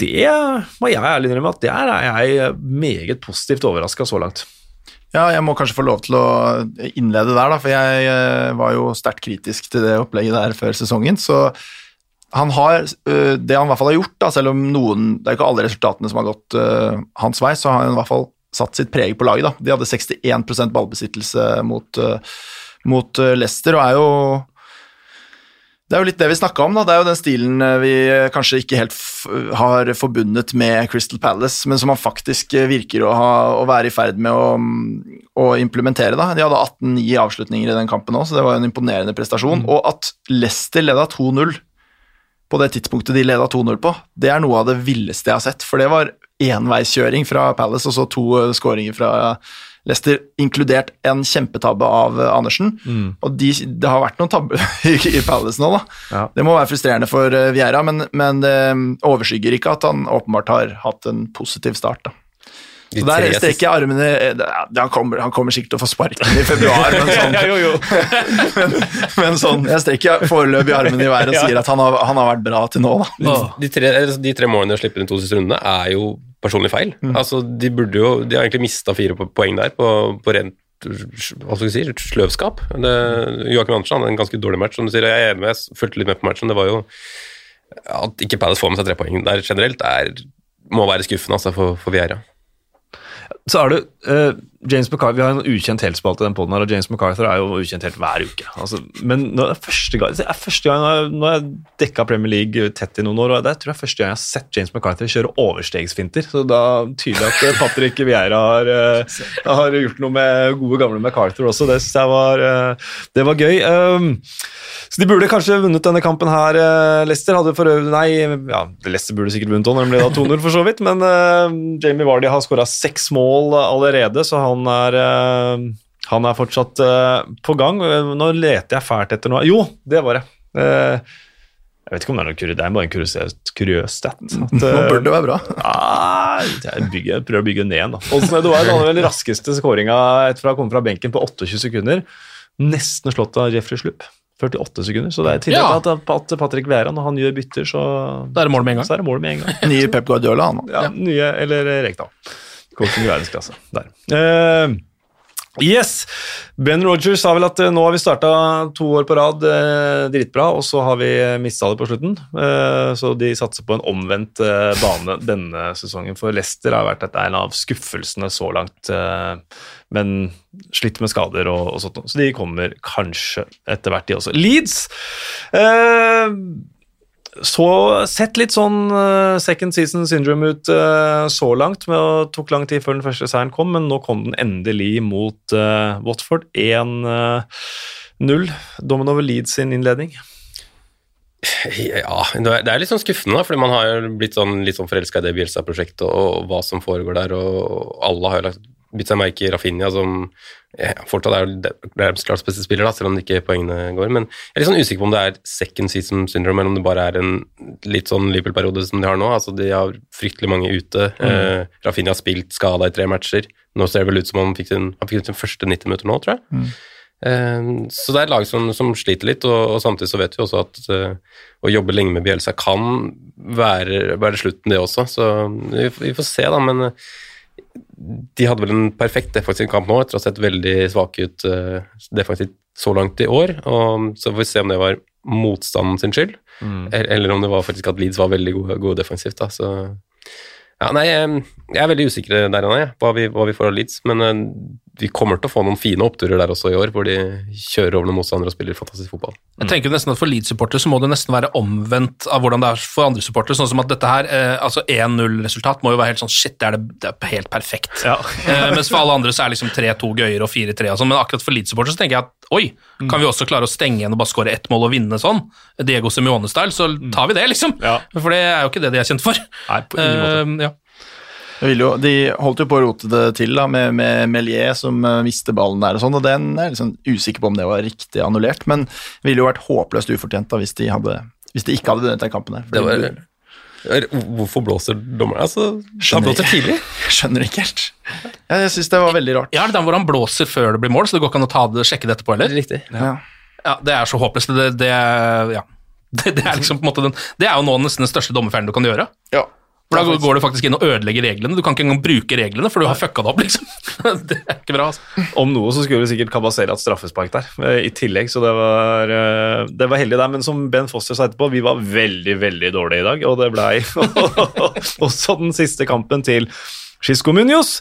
Det må jeg ærlig innrømme at der er jeg meget positivt overraska så langt. Ja, jeg må kanskje få lov til å innlede der, da, for jeg eh, var jo sterkt kritisk til det opplegget der før sesongen. Så han har øh, Det han i hvert fall har gjort, da, selv om noen Det er ikke alle resultatene som har gått øh, hans vei, så har han i hvert fall satt sitt preg på laget. da. De hadde 61% ballbesittelse mot, mot Leicester, og er jo det er jo litt det vi snakka om. da, Det er jo den stilen øh, vi kanskje ikke helt f har forbundet med Crystal Palace, men som han faktisk virker å, ha, å være i ferd med å, å implementere. da. De hadde 18-9 avslutninger i den kampen òg, så det var en imponerende prestasjon. Og at Leicester leda 2-0 på det tidspunktet de leda 2-0 på, det er noe av det villeste jeg har sett. For det var enveiskjøring fra Palace og så to skåringer fra Leicester, inkludert en kjempetabbe av Andersen. Andersen. Og de, det har vært noen tabber [laughs] i, i Palace nå, da. Ja. Det må være frustrerende for uh, Vieira, men, men det um, overskygger ikke at han åpenbart har hatt en positiv start. da. De Så der tre strekker jeg armene eh, han, kommer, han kommer sikkert til å få sparken i februar, men [laughs] sånn, jo, jo. [laughs] men, men sånn Jeg strekker foreløpig armene i været og sier at han har, han har vært bra til nå, da. De, De tre, de tre målene de slipper inn de to siste rundene, er jo personlig feil. Mm. Altså, de burde jo, de har egentlig mista fire poeng der på, på rent hva skal vi si, sløvskap. Det, Joakim Andersen hadde en ganske dårlig match, som du sier. Jeg er enig med, jeg fulgte litt med på matchen. Det var jo At ikke Palace får med seg tre poeng der generelt, er, må være skuffende altså, for, for Vieira. Så er det uh, James McCarthy, Vi har en ukjent heltspalte i den poden og James MacArthur er jo ukjent helt hver uke. Altså, men nå er det første gang, det er første gang jeg- Nå har jeg dekka Premier League tett i noen år, og det tror jeg er første gang jeg har sett James McCarthy kjøre overstegsfinter. Så da tyder jeg at eh, Patrick Vieira har, uh, har gjort noe med gode, gamle MacArthur også. Det synes jeg var, uh, det var gøy. Um, så de burde kanskje vunnet denne kampen her. Lester hadde for øvrig Nei, ja, Leicester burde sikkert vunnet òg, når de ble da 2-0, for så vidt. Men Jamie Vardy har skåra seks mål allerede, så han er eh, han er fortsatt eh, på gang. Nå leter jeg fælt etter noe Jo, det var det. Eh, jeg vet ikke om det er noe kuriøst, det er bare en kuriøs, kuriøs stat. At, [laughs] Nå bør det være bra. ja, jeg, bygger, jeg prøver å bygge ned. Olsen Eduard hadde vel raskeste skåringa etter å ha kommet fra benken på 28 sekunder. Nesten slått av Jeffrey Slupp. 48 sekunder. Så det er tydelig Ja. at, at Patrick Vera, når han gjør bytter, så, Da er det mål med en gang. så er det mål med en gang. nye Pep Guardiola, han. Ja, nye, eller Rekdal. Coaching i verdensklasse. Der. Uh, yes! Ben Rogers sa vel at eh, nå har vi starta to år på rad eh, dritbra, og så har vi mista det på slutten. Eh, så de satser på en omvendt eh, bane denne sesongen. For Leicester har vært et, en av skuffelsene så langt, eh, men slitt med skader og, og sånt. Så de kommer kanskje etter hvert, de også. Leeds! Eh, så sett litt sånn eh, second season syndrome ut eh, så langt. Det tok lang tid før den første seieren kom, men nå kom den endelig mot eh, Watford. 1-0. Dommen over Leeds sin innledning. Ja, det er- litt sånn skuffende, fordi man har blitt sånn, litt sånn forelska i det Bielsa-prosjektet og, og hva som foregår der, og alle har jo lagt, bitt seg merke i Rafinha, som ja, fortsatt er deres klart beste spiller, da, selv om ikke poengene går. Men jeg er litt sånn usikker på om det er second season syndrome, eller om det bare er en litt sånn Liverpool-periode som de har nå. Altså, de har fryktelig mange ute. Eh, Rafinha har spilt skada i tre matcher. Nå ser det vel ut som han fikk sin, han fikk sin første 90 minutter nå, tror jeg. Eh, Så det er et lag som, som sliter litt, og, og samtidig så vet vi også at eh, å jobbe lenge med Bielsa kan være, være slutten, det også. Så vi, vi får se, da. Men eh, de hadde vel en perfekt defensiv kamp nå, etter å ha sett veldig svake ut eh, defensivt så langt i år. Og så får vi se om det var motstanden sin skyld, eller, eller om det var faktisk at Leeds var veldig gode, gode defensivt. da, så... Ja, nei, eh, jeg er veldig usikker der, og da, hva, vi, hva vi får av Leeds. Men eh, vi kommer til å få noen fine oppturer der også i år, hvor de kjører over noen motstandere og spiller fantastisk fotball. Jeg tenker nesten at For Leeds-supportere så må det nesten være omvendt av hvordan det er for andre supportere. Sånn som at dette her, eh, altså 1-0-resultat må jo være helt sånn shit, det er, det, det er helt perfekt. Ja. [laughs] eh, mens for alle andre så er liksom 3-2 gøyere og 4-3 og sånn. Men akkurat for Leeds-supportere så tenker jeg at oi, kan vi også klare å stenge igjen og bare skåre ett mål og vinne sånn? Diego Simione-style, så tar vi det, liksom. Ja. For det er jo ikke det de er kjent for. Nei, på ingen måte. Eh, ja. Jo, de holdt jo på å rote det til da, med, med Melier som uh, mister ballen der og sånn, og den er liksom usikker på om det var riktig annullert, men det ville jo vært håpløst ufortjent da hvis de, hadde, hvis de ikke hadde vunnet den kampen der. Det var, hvorfor blåser dommeren? Altså, han blåser tidlig. [laughs] Skjønner ikke helt. Ja, jeg syns det var veldig rart. ja, det er den hvor han blåser før det blir mål, så det går ikke an å ta det, sjekke det etterpå heller. Riktig. Ja. Ja, det er så håpløst. Det, det, ja. [laughs] det, det er liksom på en måte den, det er jo nå nesten den største dommerfeilen du kan gjøre. Ja. For da går du faktisk inn og ødelegger reglene. Du kan ikke engang bruke reglene, for du har fucka det opp, liksom. [laughs] Det er ikke bra, altså. Om noe så skulle sikkert kabasere hatt straffespark der, eh, i tillegg, så det var, eh, det var heldig der. Men som Ben Foster sa etterpå, vi var veldig, veldig dårlige i dag, og det blei [laughs] også den siste kampen til Gisco Munoz.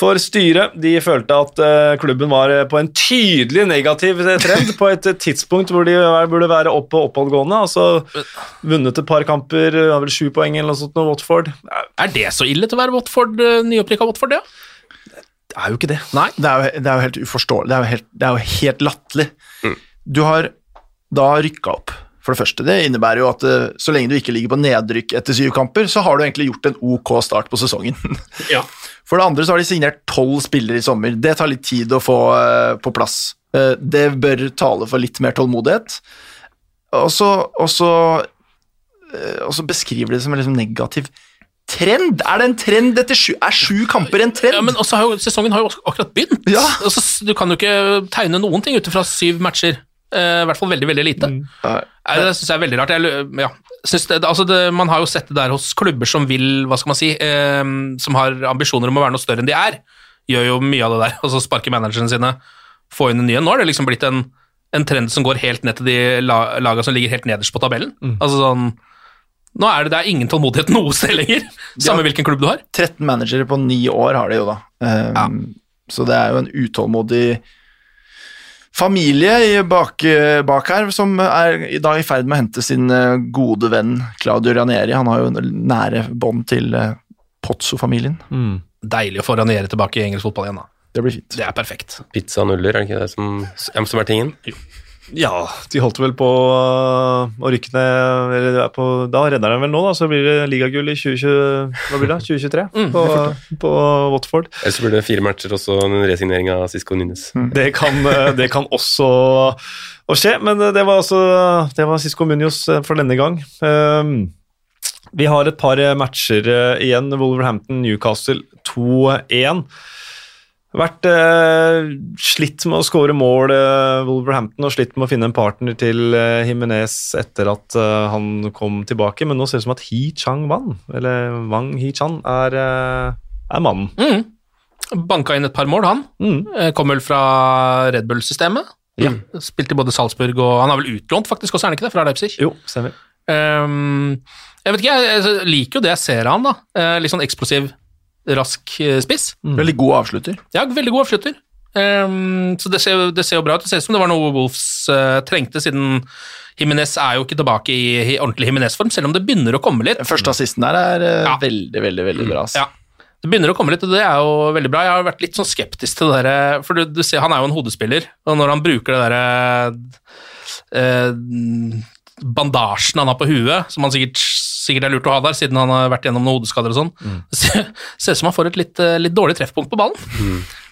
For styret de følte at eh, klubben var eh, på en tydelig negativ trend på et tidspunkt hvor de burde være opp og oppadgående. Altså vunnet et par kamper, har vel sju poeng eller noe sånt med Watford. Er det så ille til å være Watford, eh, nyopprykka Watford, ja? Det er jo ikke det. Nei. Det er jo, det er jo helt uforståelig. Det er jo helt, det er jo helt latterlig. Du har da rykka opp. For det første, det innebærer jo at eh, så lenge du ikke ligger på nedrykk etter syv kamper, så har du egentlig gjort en ok start på sesongen. Ja. For det andre så har de signert tolv spillere i sommer. Det tar litt tid å få eh, på plass. Eh, det bør tale for litt mer tålmodighet. Eh, og så beskriver de det som en liksom negativ trend. Er det en trend etter sju Er sju kamper en trend? Ja, men også har jo, Sesongen har jo akkurat begynt. Ja. Altså, du kan jo ikke tegne noen ting ut fra syv matcher. Eh, I hvert fall veldig, veldig lite. Mm. Det syns jeg er veldig rart. Jeg, ja. det, altså det, man har jo sett det der hos klubber som vil, hva skal man si, eh, som har ambisjoner om å være noe større enn de er. Gjør jo mye av det der. [laughs] Altså sparke managerne sine, få inn en ny en. Nå har det liksom blitt en, en trend som går helt ned til de la, laga som ligger helt nederst på tabellen. Altså sånn Nå er det, det er ingen tålmodighet [laughs] noe sted lenger, samme hvilken klubb du har. 13 managere på ni år har de jo, da. Um, Så det er jo en utålmodig familie i bak, bak her som er i dag i ferd med å hente sin eh, gode venn Claudio Ranieri. Han har jo nære bånd til eh, Pozzo-familien. Deilig å få Ranieri tilbake i engelsk fotball igjen, da. Det blir fint. Det er perfekt. Pizza og nuller, er det ikke det som, som er tingen? Ja, de holdt vel på øh, å rykke ned eller på, Da redder de vel nå, da, så blir det ligagull i 2020, hva blir det, 2023 på, på Watford. Ellers så blir det fire matcher og så en resignering av Cisco Nunes. Det kan, øh, det kan også å skje, men øh, det var altså Det var Cisco Munoz øh, for denne gang. Um, vi har et par matcher igjen. Wolverhampton, Newcastle 2-1. Vært eh, slitt med å skåre mål, eh, Wolverhampton, og slitt med å finne en partner til eh, Jimenez etter at eh, han kom tilbake, men nå ser det ut som at He Chang Wan, eller Wang He Chan, er, eh, er mannen. Mm. Banka inn et par mål, han. Mm. Eh, Kom vel fra Red Bull-systemet. Ja. Spilte i både Salzburg og Han har vel utlånt, faktisk, også, er han ikke det? Fra Leipzig. Jo, stemmer. Um, jeg vet ikke, jeg, jeg liker jo det jeg ser av han, da. Eh, litt sånn eksplosiv, rask spiss. spiss. Veldig god avslutter. Ja, veldig god avslutter. Um, så det ser, det ser jo bra ut. Det ser ut som det var noe Wolves uh, trengte, siden Jimenez er jo ikke tilbake i, i ordentlig Jimenez-form, selv om det begynner å komme litt. Første assisten der er uh, Ja. veldig, veldig veldig bra. Ja. Det begynner å komme litt, og det er jo veldig bra. Jeg har vært litt sånn skeptisk til det derre For du, du ser, han er jo en hodespiller, og når han bruker det derre uh, bandasjen han har på huet, som han sikkert, sikkert er lurt å ha der, siden han har vært gjennom noen hodeskader og sånn, [laughs] det ser, ut som han får et litt, eh, litt dårlig treffpunkt på ballen.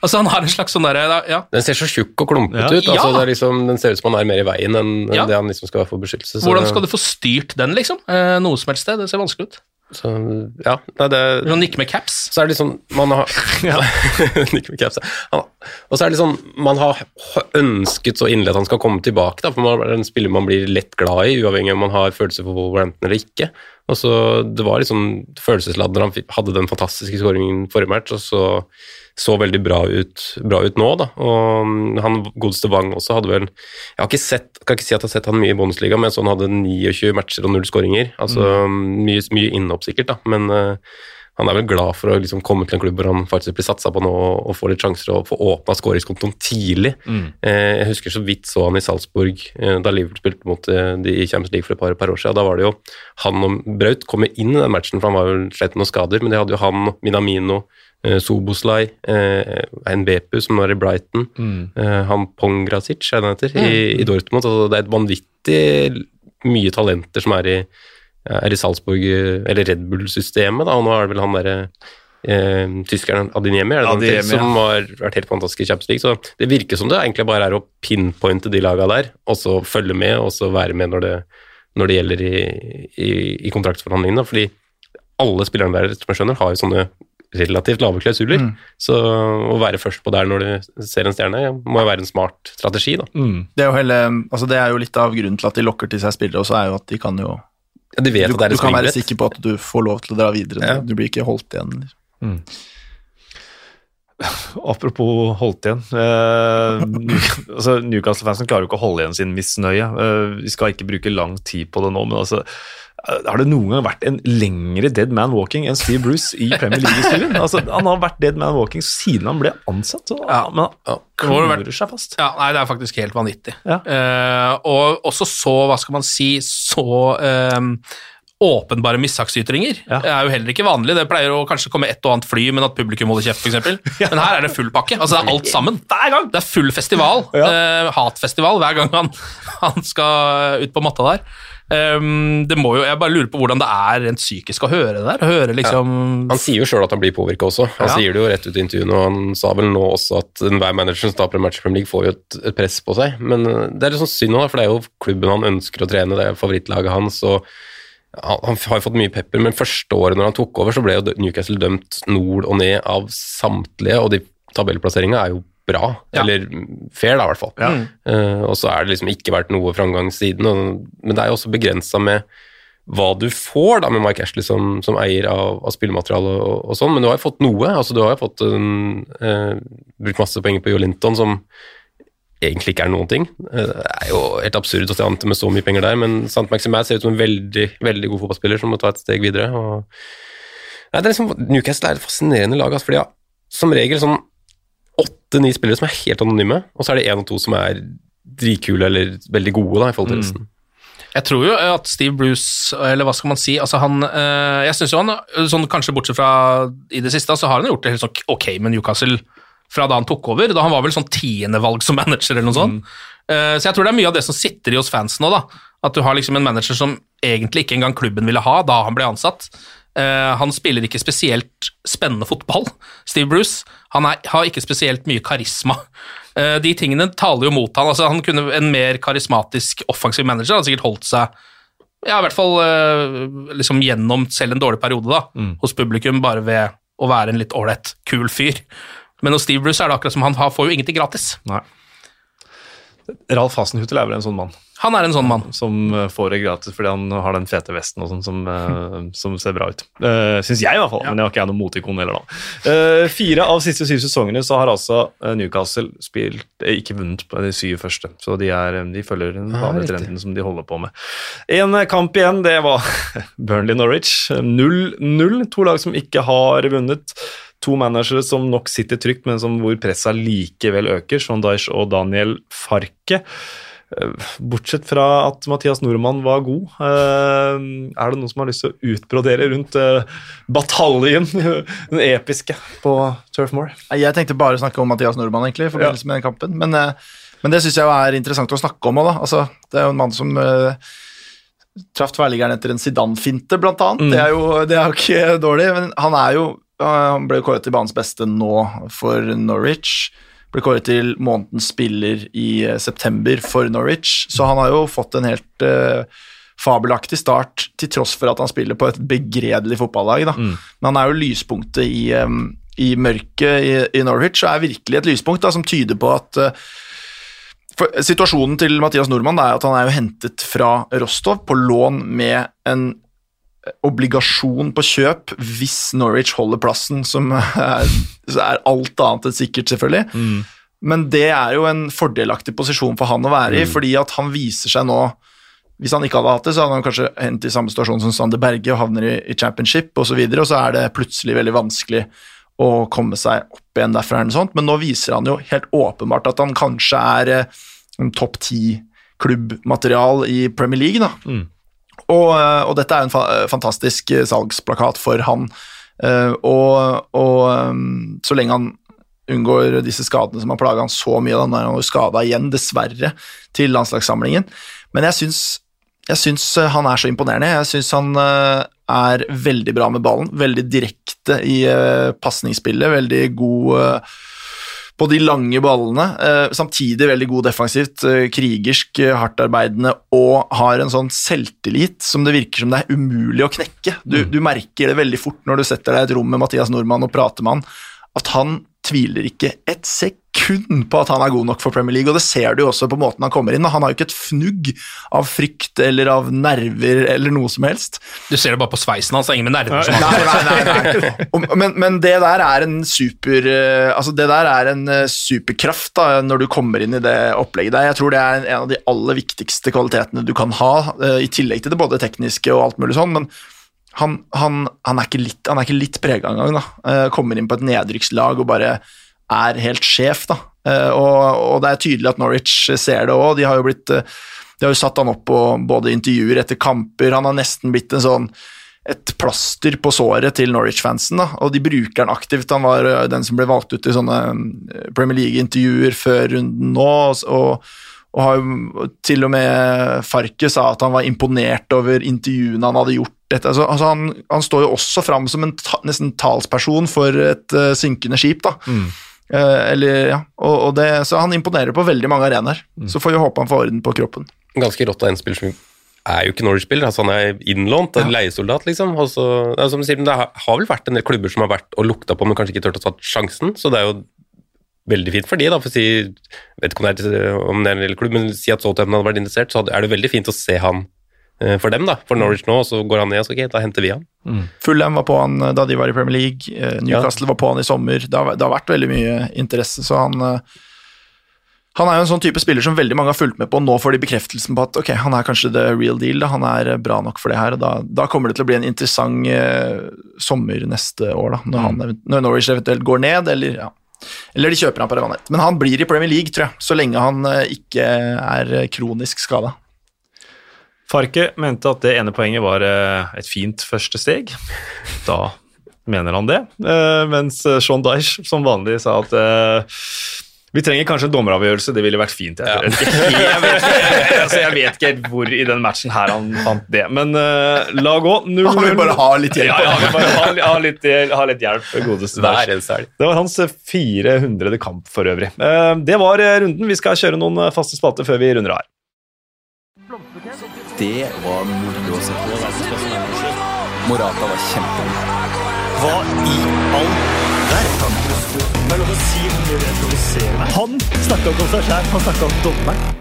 Altså, han har en slags sånn derre Ja, Den ser så tjukk og klumpete Ja. ut. Altså, Ja. det er liksom, den ser ut som han er mer i veien enn Ja. det han liksom skal få beskyttelse. så hvordan skal du få styrt den, liksom? Eh, noe som helst sted? Det ser vanskelig ut. Så, ja, nei, det, Sånn nikke med caps. så er det liksom Man har [laughs] [laughs] Nikke med caps, ja. Og så er det liksom Man har ønsket så inderlig at han skal komme tilbake, da, for man er en spiller man blir lett glad i, uavhengig om man har følelser for Wolverhampton eller ikke. Og så Det var liksom følelsesladd når han hadde den fantastiske skåringen forrige match, og så så veldig bra ut, bra ut nå, da. Og mm, han godeste Wang også hadde vel Jeg har ikke sett, kan ikke si at jeg har sett han mye i Bundesliga, men jeg så han hadde 29 matcher og null skåringer. Altså mye, mye innhopp, sikkert, da. Men eh, han er vel glad for å liksom komme til en klubb hvor han faktisk blir satsa på nå og, får litt sjanser og få åpna skåringskontoen tidlig. Eh, jeg husker så vidt så han i Salzburg eh, da Liverpool spilte mot eh, de i Champions League for et par, par år siden. Da var det jo han og Braut kom inn i den matchen, for han var jo slett noen skader, men det hadde jo han, Minamino, Soboslai, eh, en Bepu som var i Brighton, mm. han Pongrasic, er det han heter, i, i Dortmund. Altså, det er et vanvittig mye talenter som er i, er i Salzburg, eh, eller Red Bull-systemet, da, og nå er det vel han derre eh, tyskeren Adiniemi, er det Adiniemi, ja. som har vært helt fantastisk i Champions League. Så det virker som det egentlig bare er å pinpointe de laga der, og så følge med, og så være med når det, når det gjelder i, i, i kontraktsforhandlingene. Fordi alle spillerne der, som jeg skjønner, har jo sånne relativt lave klausuler. Så å være først på der når du ser en stjerne, må jo være en smart strategi, da. Mm. Det er, jo hele, altså det er jo litt av grunnen til at de lokker til seg spillere også, er jo at de kan jo Ja, de vet Du, at det er du kan være sikker på at du får lov til å dra videre. Ja. Du blir ikke holdt igjen. [laughs] Apropos holdt igjen. Eh, [laughs] altså, Newcastle-fansen klarer jo ikke å holde igjen sin misnøye. Eh, vi skal ikke bruke lang tid på det nå, men altså har det noen gang vært en lengre dead man walking enn Steve Bruce i Premier League-historien? Altså, han har vært dead man walking siden han ble ansatt, så, Ja. men han klamrer seg fast. Ja, nei, det er faktisk helt vanvittig. Ja. Uh, og også så, hva skal man si, så uh, åpenbare mishagsytringer. Ja. Det er jo heller ikke vanlig. Det pleier å kanskje komme et og annet fly, men at publikum holder kjeft, f.eks. [laughs] Men her er det full pakke. Altså, det er alt sammen. Hver gang! Det er full festival. Ja. Uh, hatfestival hver gang han, [laughs] han skal ut på matta der. Um, det må jo, jeg bare lurer på hvordan det er rent psykisk å høre det der. Høre liksom Han sier jo sjøl at han blir påvirka også. Han Ja. sier det jo rett ut i intervjuene, og han sa vel nå også at enhver manager som starter en match i Premier League, får jo et, et press på seg. Men eh, det er litt sånn synd da, for det er jo klubben han ønsker å trene, det er favorittlaget hans. og han han har jo fått mye pepper, men første året når han tok over, så ble jo Newcastle dømt nord og ned av samtlige, og de tabellplasseringa er jo bra. Ja. Eller fair, da, i hvert fall. Ja. Uh, og så er det liksom ikke vært noe framgang siden. Og, men det er jo også begrensa med hva du får da med Mike Ashley som, som eier av, av spillemateriale og, og sånn, men du har jo fått noe. altså Du har jo fått en, uh, brukt masse penger på Jo Linton, som egentlig ikke er noen ting. Uh, Det er jo helt absurd at de Ante med så mye penger der, men Sant Maximair ser ut som en veldig veldig god fotballspiller som må ta et steg videre. og Nei, det er liksom, Newcastle er et fascinerende lag, altså, for de har som regel sånn åtte-ni spillere som er helt anonyme, og så er det én og to som er dritkule eller veldig gode da, i forhold til resten. Jeg tror jo at Steve Bruce, eller hva skal man si altså han, øh, Jeg synes jo han, sånn, kanskje bortsett fra i det siste, så har han gjort det helt sånn ok med Newcastle fra da han tok over. Da han var vel sånn tiendevalg som manager eller noe sånt. Eh, så jeg tror det er mye av det som sitter i hos fans nå, da. At du har liksom en manager som egentlig ikke engang klubben ville ha da han ble ansatt. Eh, han spiller ikke spesielt spennende fotball, Steve Bruce. Han er, har ikke spesielt mye karisma. Eh, de tingene taler jo mot han. Altså, han kunne En mer karismatisk offensiv manager hadde sikkert holdt seg ja, i hvert fall eh, liksom gjennom selv en dårlig periode da, hos publikum, bare ved å være en litt ålreit, kul fyr. Men hos Steve Bruce er det akkurat som han får jo ingenting gratis. Nei. Ralf Hasenhutel er vel en sånn mann Han er en sånn mann. som eh, får det gratis fordi han har den fete vesten og sånn som, eh, som ser bra ut. Uh, Syns jeg, i hvert fall. Men det har ikke jeg noe motikon heller, da. Uh, fire av siste syv sesongene så har altså eh, Newcastle spilt, eh, ikke vunnet på de syv første. Så de, er, eh, de følger den Ah, vanlige trenden som de holder på med. En eh, kamp igjen, det var [laughs] Burnley-Norwich. 0-0. To lag som ikke har vunnet. To managere som nok sitter trygt, men som hvor presset likevel øker. som Daish og Daniel Farke. Eh, Bortsett fra at Mathias Nordmann var god, eh, er det noen som har lyst til å utbrodere rundt eh, bataljen, [laughs] den episke, på Turf Moor? Jeg tenkte bare å snakke om Mathias Nordmann egentlig, i forbindelse med den kampen. Men, men det syns jeg er interessant å snakke om da. Altså, det er jo en mann som uh, traff tverrliggeren etter en Zidane-finte, blant annet. Det, er jo, det er jo ikke dårlig, men han er jo Han ble kåret til banens beste nå for Norwich. Ble kåret til månedens spiller i eh, september for Norwich, så han har jo fått en helt uh, fabelaktig start, til tross for at han spiller på et begredelig fotballag. Da. Men han er jo lyspunktet i, um, i mørket i, i Norwich, og er virkelig et lyspunkt da, som tyder på at uh, for Situasjonen til Mathias Nordmann er at han er jo hentet fra Rostov på lån med en obligasjon på kjøp hvis Norwich holder plassen, som er, så er alt annet enn sikkert, selvfølgelig. Men det er jo en fordelaktig posisjon for han å være i, fordi at han viser seg nå Hvis han ikke hadde hatt det, så hadde han kanskje hendt i samme situasjon som Sander Berge og havner i, i championship osv., og, så videre, og så er det plutselig veldig vanskelig å komme seg opp igjen derfra. eller noe sånt, Men nå viser han jo helt åpenbart at han kanskje er eh, topp ti-klubbmaterial i Premier League. da. Og, eh, og dette er en fa fantastisk eh, salgsplakat for han. Eh, og og så lenge han unngår disse skadene som har plaga han så mye, da, nå er han jo skada igjen, dessverre, til landslagssamlingen. Men jeg syns, jeg syns eh, han er så imponerende. Jeg syns han eh, er veldig bra med ballen, veldig direkte i uh, pasningsspillet, veldig god eh, på de lange ballene. Eh, samtidig veldig god defensivt, eh, krigersk, eh, hardtarbeidende og har en sånn selvtillit som det virker som det er umulig å knekke. Du, du merker det veldig fort når du setter deg i et rom med Mathias Nordmann og prater med han, at han tviler ikke et sekund på at han er god nok for Premier League, og det ser du jo også på måten han kommer inn. Han har jo ikke et fnugg av frykt eller av nerver eller noe som helst. Du ser det bare på sveisen hans, det er ingen med nerver som Nei, nei, nei, nei. [laughs] Men, men det der er en super eh, Altså det der er en eh, superkraft da, når du kommer inn i det opplegget der. Jeg tror det er en, en av de aller viktigste kvalitetene du kan ha, eh, i tillegg til det både tekniske og alt mulig sånn, men han, han, han er ikke litt, han litt prega engang. da. Eh, Kommer inn på et nedrykkslag og bare er helt sjef, da. Eh, Og, og det er tydelig at Norwich ser det òg. De har jo blitt eh, De har jo satt han opp på både intervjuer etter kamper. Han har nesten blitt en sånn et plaster på såret til Norwich-fansen, da, og de bruker han aktivt. Han var den som ble valgt ut i sånne Premier League-intervjuer før runden nå, og, og har jo til og med Farke sa at han var imponert over intervjuene han hadde gjort. Dette. Altså, altså han, han står jo også fram som en ta, nesten talsperson for et uh, synkende skip, da. Eh, eller, ja, og, og det, så han imponerer på veldig mange arenaer. Så får vi håpe han får orden på kroppen. Ganske rått av en spiller som er jo ikke Norwich-spiller, altså han er innlånt, en leiesoldat, liksom. Også, altså, det har har vel vært en del klubber som har vært og lukta på, men kanskje ikke turt å ta sjansen, så det er jo veldig fint for de, da, for å si vet ikke om det er, om det er en lille klubb, men si at Southampton hadde vært interessert, så er det veldig fint å se han eh, for dem, da, for Norwich nå, og så går han ned, og så ok, da henter vi han. Fulham var på han eh, da de var i Premier League, Newcastle Newcastle var på han i sommer. Det har, det har vært veldig mye interesse, så han eh, Han er jo en sånn type spiller som veldig mange har fulgt med på, og nå får de bekreftelsen på at ok, han er kanskje the real deal, da. han er eh, bra nok for det her. og Da, da kommer det til å bli en interessant eh, sommer neste år, da, når, han, når Norwich eventuelt går ned, eller ja. Eller de kjøper han på Revanet. Men han blir i Premier League, tror jeg, så lenge han eh, ikke er eh, kronisk skada. Farke mente at det ene poenget var eh, et fint første steg. Da mener han det. Mens Sean Dyche som vanlig sa at vi trenger kanskje en dommeravgjørelse, det ville vært fint. Jeg, vet ikke, jeg, vet, ikke- [laughs] altså, jeg vet ikke helt hvor i den matchen her han fant det, men uh, la gå. 0-0. Han vil bare ha litt hjelp. Ja, ja, vi bare ha, ha, litt, ha litt hjelp, godeste Hver eneste helg. Det var hans eh, 400. kamp for øvrig. Uh, Det var eh, runden. Vi skal kjøre noen eh, faste spalter før vi runder av her. Det var moro å se på. Morata var kjempegod. Hva i all verden? Han snakka om seg sjæl, han snakka om dommeren.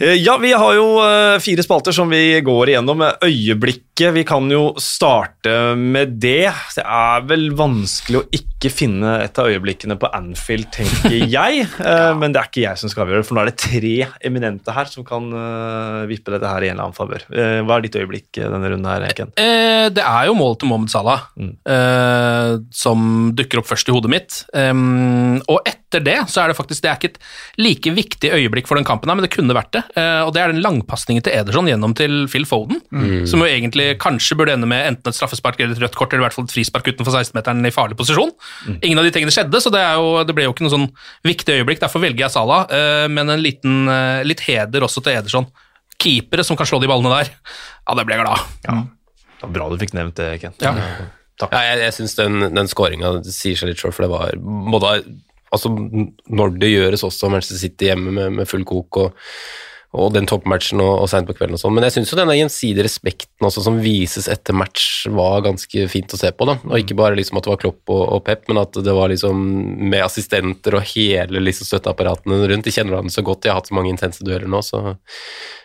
Eh, Ja, vi har jo eh, fire spalter som vi går igjennom. Eh, Øyeblikket, vi kan jo starte med det. Det er vel vanskelig å ikke finne et av øyeblikkene på Anfield, tenker [laughs] jeg. ja. Men det er ikke jeg som skal avgjøre det, for nå er det tre eminente her som kan eh, vippe dette her i en eller annen favør. Eh, Hva er ditt øyeblikk eh, denne runden her, Ken? Eh, det er jo målet til Mohammed Salah eh, som dukker opp først i hodet mitt. Og etter det så er det faktisk Det er ikke et like viktig øyeblikk for den kampen, her, men det kunne vært det. Eh, og det er den langpasningen til Ederson gjennom til Phil Foden, som jo egentlig kanskje burde ende med enten et straffespark eller et rødt kort, eller i hvert fall et frispark utenfor 16-meteren i farlig posisjon. Ingen av de tingene skjedde, så det, er jo, det ble jo ikke noe sånn viktig øyeblikk. Derfor velger jeg Salah, eh, men en liten, eh, litt heder også til Ederson. Keepere som kan slå de ballene der, ja, det ble jeg glad. Det var bra du fikk nevnt det, Kent. Ja. Takk. Ja, jeg, jeg syns den, den skåringa sier seg litt sjøl, for det var både altså, Når det gjøres også Manchester City hjemme med, med full kok og, og den toppmatchen og, og seint på kvelden og sånn, men jeg syns jo denne gjensidige respekten også som vises etter match, var ganske fint å se på, da. Og ikke bare liksom at det var Klopp og, og Pep, men at det var liksom med assistenter og hele liksom støtteapparatene rundt. De kjenner hverandre så godt, de har hatt så mange intense dueller nå, så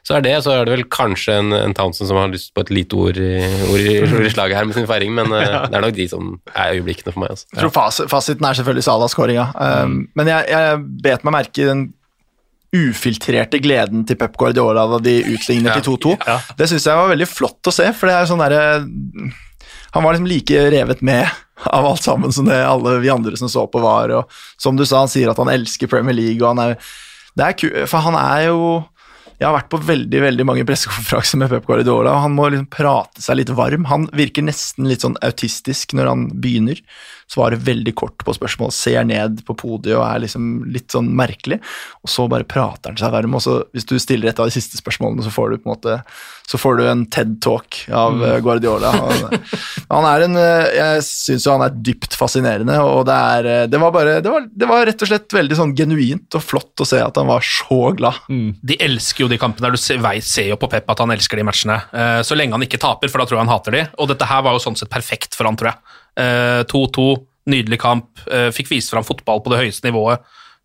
så er det, så er det vel kanskje en, en Townsend som har lyst på et lite ord ord i, [laughs] ord i slaget her med sin feiring, men ja. det er nok de som er øyeblikkene for meg. Altså. Jeg tror fas fasiten er selvfølgelig Salah-skåringa, um, men jeg, jeg bet meg merke i den ufiltrerte gleden til Pep Guardiola da de utligner til 2-2. Ja. Det syns jeg var veldig flott å se, for det er sånn derre Han var liksom like revet med av alt sammen som det alle vi andre som så på, var. Og som du sa, han sier at han elsker Premier League, og han er det er kult, For han er jo Jeg har vært på veldig veldig mange pressekonferanser med Pep Guardiola, og han må liksom prate seg litt varm. Han virker nesten litt sånn autistisk når han begynner. Svarer veldig kort på spørsmål, ser ned på podiet og er liksom litt sånn merkelig. Og så bare prater han seg varm, og så hvis du stiller et av de siste spørsmålene, så får du på en måte så får du en TED-talk av eh, Guardiola. Han, [laughs] han er en eh, Jeg syns jo han er dypt fascinerende, og det er eh, Det var bare Det var, det var rett og slett veldig sånn genuint og flott å se at han var så glad. De elsker jo de kampene du ser, ser jo på Pep at han elsker de matchene. Så lenge han ikke taper, for da tror jeg han hater de. Og dette her var jo sånn sett perfekt for han, tror jeg. Eh, 2-2, Nydelig kamp. eh, fikk vist fram fotball på det høyeste nivået.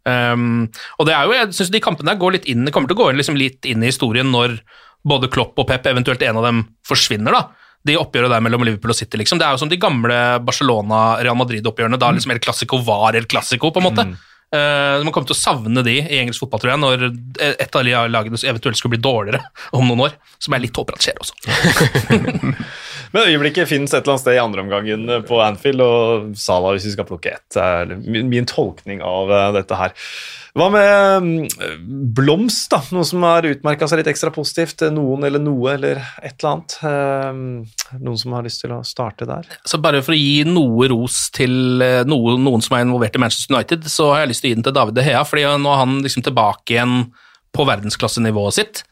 Um, og det er jo, jeg synes de kampene der går litt inn, kommer til å gå liksom litt inn i historien når både Klopp og Pep, eventuelt en av dem, forsvinner. da. De oppgjøret der mellom Liverpool og City. liksom. Det er jo som de gamle Barcelona-Real Madrid-oppgjørene, da liksom El Clásico var El Clásico, på en måte. Eh, man kommer til å savne de i engelsk fotball, tror jeg, når et av de lagene eventuelt skulle bli dårligere om noen år. Som jeg litt håper at skjer også. [laughs] Men øyeblikket finnes et eller annet sted i andreomgangen på Anfield, og Salah, hvis vi skal plukke ett, er min, tolkning av eh, dette her. Hva med mm, Blomst, da? Noe som har utmerka seg litt ekstra positivt? Noen eller noe eller et eller annet? Eh, Noen som har lyst til å starte der? Så bare for å gi noe ros til noen, noen som er involvert i Manchester United, så har jeg lyst den til David De Hea, fordi nå er han liksom tilbake igjen på verdensklassenivået sitt.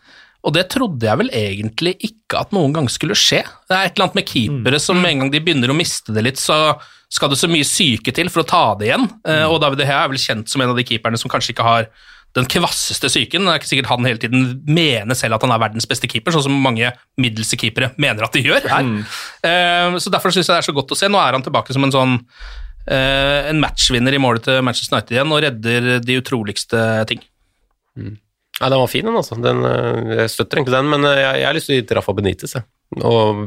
Og det trodde jeg vel egentlig ikke at noen gang skulle skje. Det er et eller annet med keepere som med en gang de begynner å miste det litt, så skal det så mye syke til for å ta det igjen. Mm. Og David De Hea er vel kjent som en av de keeperne som kanskje ikke har den kvasseste psyken. Det er ikke sikkert han hele tiden mener selv at han er verdens beste keeper, sånn som mange middelste keepere mener at de gjør Mm. Eh, Så derfor syns jeg det er så godt å se. Nå er han tilbake som en sånn eh, en matchvinner i målet til Manchester United igjen og redder de utroligste ting. Ja, den var fin, den, altså. Den, eh, jeg støtter egentlig den, men eh, jeg, jeg har lyst til å gi til Rafa Benitez. Jeg. Og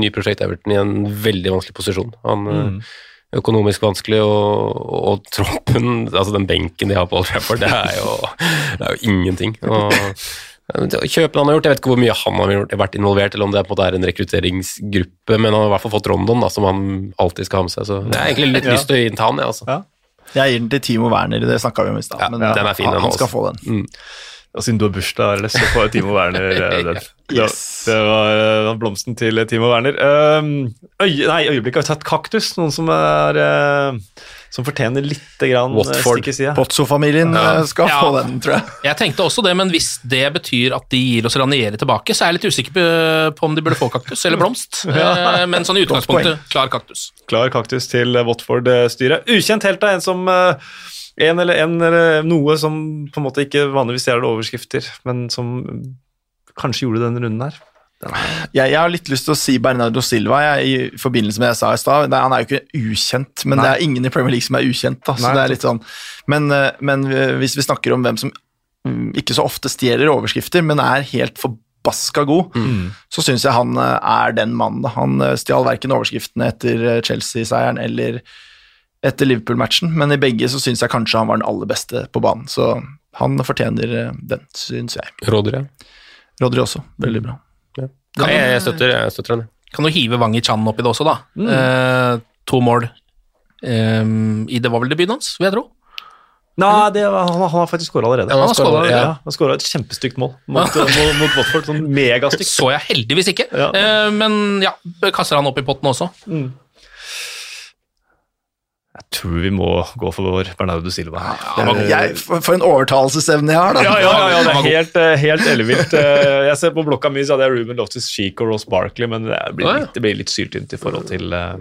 ny prosjekt Everton i en veldig vanskelig posisjon. Han mm. Økonomisk vanskelig, og, og troppen Altså, den benken de har på Old Trafford, det er jo, det er jo ingenting. Og, [laughs] Kjøpen han har gjort, jeg vet ikke hvor mye han har gjort- vært involvert, eller om det på en måte er en rekrutteringsgruppe, men han har i hvert fall fått Rondon, da, som han alltid skal ha med seg. Så jeg har egentlig litt [laughs] Ja. lyst til å gi den til han, jeg, altså. Ja. Jeg gir den til Timo Werner, det snakka vi om i stad. Ja, men den er fin, han, han også. skal få den. Og siden du har bursdag, har så får å Timo Werner. eh, [laughs] den. Yes. Det var eh, blomsten til Timo Werner. Øy, nei, øyeblikket har vi tatt kaktus. Noen som er eh, som fortjener litt grann eh, stikk i sida. Pozzo-familien eh, skal Ja. få den, tror jeg. Jeg tenkte også det, men hvis det betyr at de gir oss Ranieri tilbake, så er jeg litt usikker på- på om de burde få kaktus eller blomst. [laughs] ja. Men sånn i utgangspunktet, klar kaktus. Klar kaktus til Watford-styret. Ukjent helt, av En som eh, en eller, en eller noe som på en måte ikke vanligvis er det overskrifter, men som kanskje gjorde denne runden her. Jeg, jeg har litt lyst til å si Bernardo Silva jeg, i forbindelse med det jeg sa i stad. Han er jo ikke ukjent, men det er ingen i Premier League som er ukjent. Da, så Nei. det er litt sånn. men, eh, men hvis vi snakker om hvem som mm, ikke så ofte stjeler overskrifter, men er helt forbaska god, så syns jeg han eh, er den mannen. Han eh, stjal verken overskriftene etter eh, Chelsea-seieren eller etter Liverpool-matchen, men i begge så syns jeg kanskje han var den aller beste på banen. Så han fortjener eh, den, syns jeg. Rodri. Rodri også, veldig bra. Nei, jeg, støtter, jeg støtter den. Kan du hive Wang Chan oppi det også, da? Eh, to mål eh, i Det var vel debuten hans, vil jeg tro. Nei, det han, han har faktisk skåra allerede. Ja, han har ja. allerede. Han skåra et kjempestygt mål mot, eh, mot, mot Watford. Sånn megastygt. [laughs] Så jeg heldigvis ikke. Ja. Eh, men ja, kaster han opp i potten også. Jeg tror vi må gå for vår Bernardo Silva. Ja. Jeg, for, en overtalelsesevne jeg har, da. Ja, ja, ja, ja, det er helt, eh, helt ellevilt. Eh, Jeg ser på blokka mi så hadde jeg Ruben Loftus Cheek og Ross Barkley, men det blir litt, det blir litt syltynt i forhold til, eh,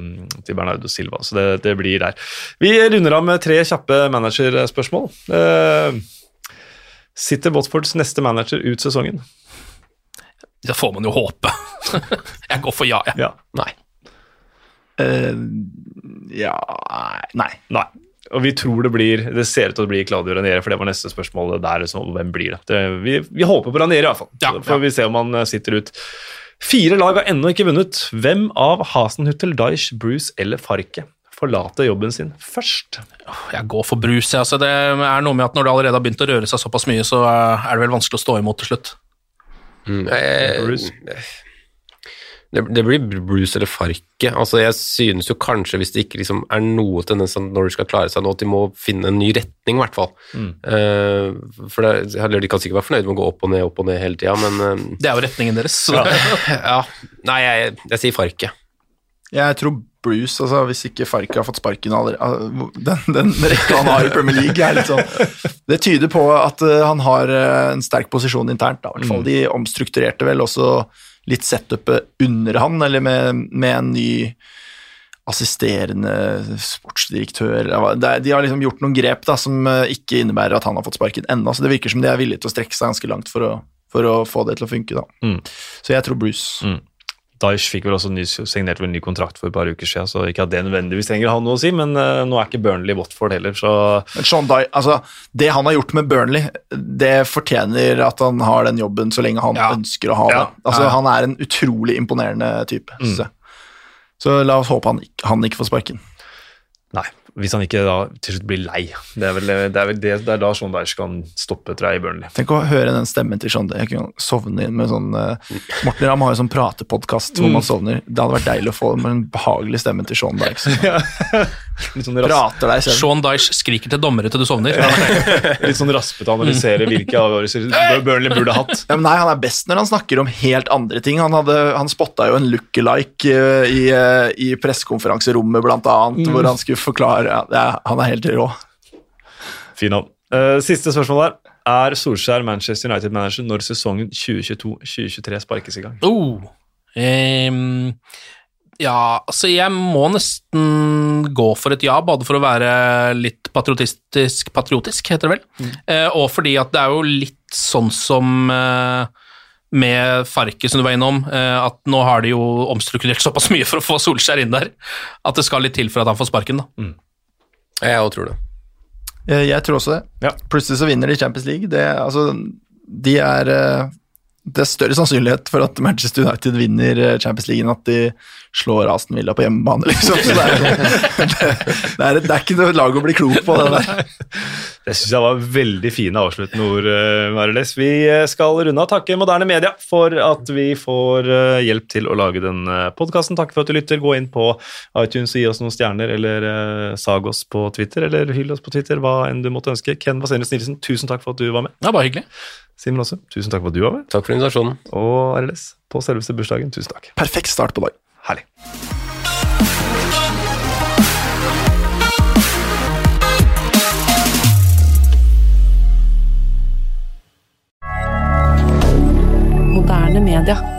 til Bernardo Silva. Så det, det blir der. Vi runder av med tre kjappe managerspørsmål. Eh, Sitter Botfords neste manager ut sesongen? Det får man jo håpe. [laughs] jeg går for ja, jeg. Ja. Nei. Eh, ja Nei. Nei. Og vi tror det blir Det ser ut til å bli Claudio Ranieri, for det var neste spørsmål. der, så hvem blir det? det vi, vi håper på Ranieri, i hvert fall. Ja, Så får vi se om han eh, sitter ut. Fire lag har ennå ikke vunnet. Hvem av Hasenhuttel, Daish, Bruce eller Farke forlater jobben sin først? Jeg går for Bruce. Altså, det er noe med at Når det allerede har begynt å røre seg såpass mye, så er det vel vanskelig å stå imot til slutt. Mm, jeg- Bruce. Det, det blir Bruce eller Farke. Altså, jeg synes jo kanskje, hvis det ikke liksom er noe tendens til når de skal klare seg nå, at de må finne en ny retning, i hvert fall. Eh, for det, De kan sikkert være fornøyd med å gå opp og ned, opp og ned hele tida, men uh, Det er jo retningen deres. Så. [laughs] ja. Nei, jeg, jeg sier Farke. Jeg tror Bruce, altså hvis ikke Farke har fått sparken allerede Den, den rekka han har i Premier League, er litt sånn Det tyder på at eh, han har en sterk posisjon internt, da, i hvert fall. De omstrukturerte vel også litt setupet under han, eller med, med en ny assisterende sportsdirektør De har liksom gjort noen grep da, som eh, ikke innebærer at han har fått sparken ennå, så det virker som de er villige til å strekke seg ganske langt for å, for å få det til å funke. Mm. Så jeg tror Bruce. Daesh fikk vel også ny, signert vel en ny kontrakt for et par uker siden, så ikke at det nødvendigvis trenger å ha noe å si, men uh, nå er ikke Burnley Watford heller, så Men Sean Dye, altså, det han har gjort med Burnley, det fortjener at han har den jobben så lenge han Ja. ønsker å ha Ja. det. Altså, Han er en utrolig imponerende type. synes jeg. Så la oss håpe han, han ikke får sparken. Nei, hvis han ikke da til slutt blir lei. Det er vel det, er vel det, det er da Sean Dyche kan stoppe, tror jeg, i Burnley. Tenk å høre den stemmen til Sean Dyche. Jeg kunne sovne inn med sånn uh, Morten Ramm har jo sånn pratepodkast hvor man sovner. Det hadde vært deilig å få den behagelige stemmen til Sean Dye. [laughs] [laughs] Litt sånn, Prater deg selv. Sean Dyche skriker til dommere til du sovner. [laughs] litt sånn raspete analysere hvilke avgjørelser Burnley burde hatt. Ja, men nei, Han er best når han snakker om helt andre ting. Han, hadde, han spotta jo en lookalike uh, i, uh, i pressekonferanserommet, blant annet, hvor han skulle forklare ja, det er, Han er helt rå. Fin navn. Uh, siste spørsmål der. Er Solskjær Manchester United-manager når sesongen 2022-2023 sparkes i gang? Oh. Ehm, ja, altså jeg må nesten gå for et ja, både for å være litt patriotistisk Patriotisk, heter det vel, eh, og fordi at det er jo litt sånn som eh, med Farke, som du var innom, eh, at nå har de jo omstrukturert [laughs] såpass mye for å få Solskjær inn der, at det skal litt til for at han får sparken, da. Jeg òg tror det. Jeg, jeg tror også det. Ja. Plutselig så vinner de Champions League. Det, altså, de er eh, Det er større sannsynlighet for at Manchester United vinner eh, Champions League enn at de slår Aston Villa på hjemmebane, liksom. Så det, er, det, [laughs] det, er, det er ikke noe lag å bli klok på, det der. Det syns jeg var veldig fine avsluttende ord, eh, Mariles. Vi eh, skal runde av. Takke Moderne Media for at vi får eh, hjelp til å lage den podkasten. Takk for at du lytter. Gå inn på iTunes og gi oss noen stjerner, eller sag oss på Twitter, eller hyll oss på Twitter, hva enn du måtte ønske. Ken Vasenius Nilsen, tusen takk for at du var med. Er bare hyggelig. Simen også, tusen takk for at du var med. Takk for invitasjonen. Og RLS, på selveste bursdagen, tusen takk. Perfekt start på dag. Herlig. Moderne media.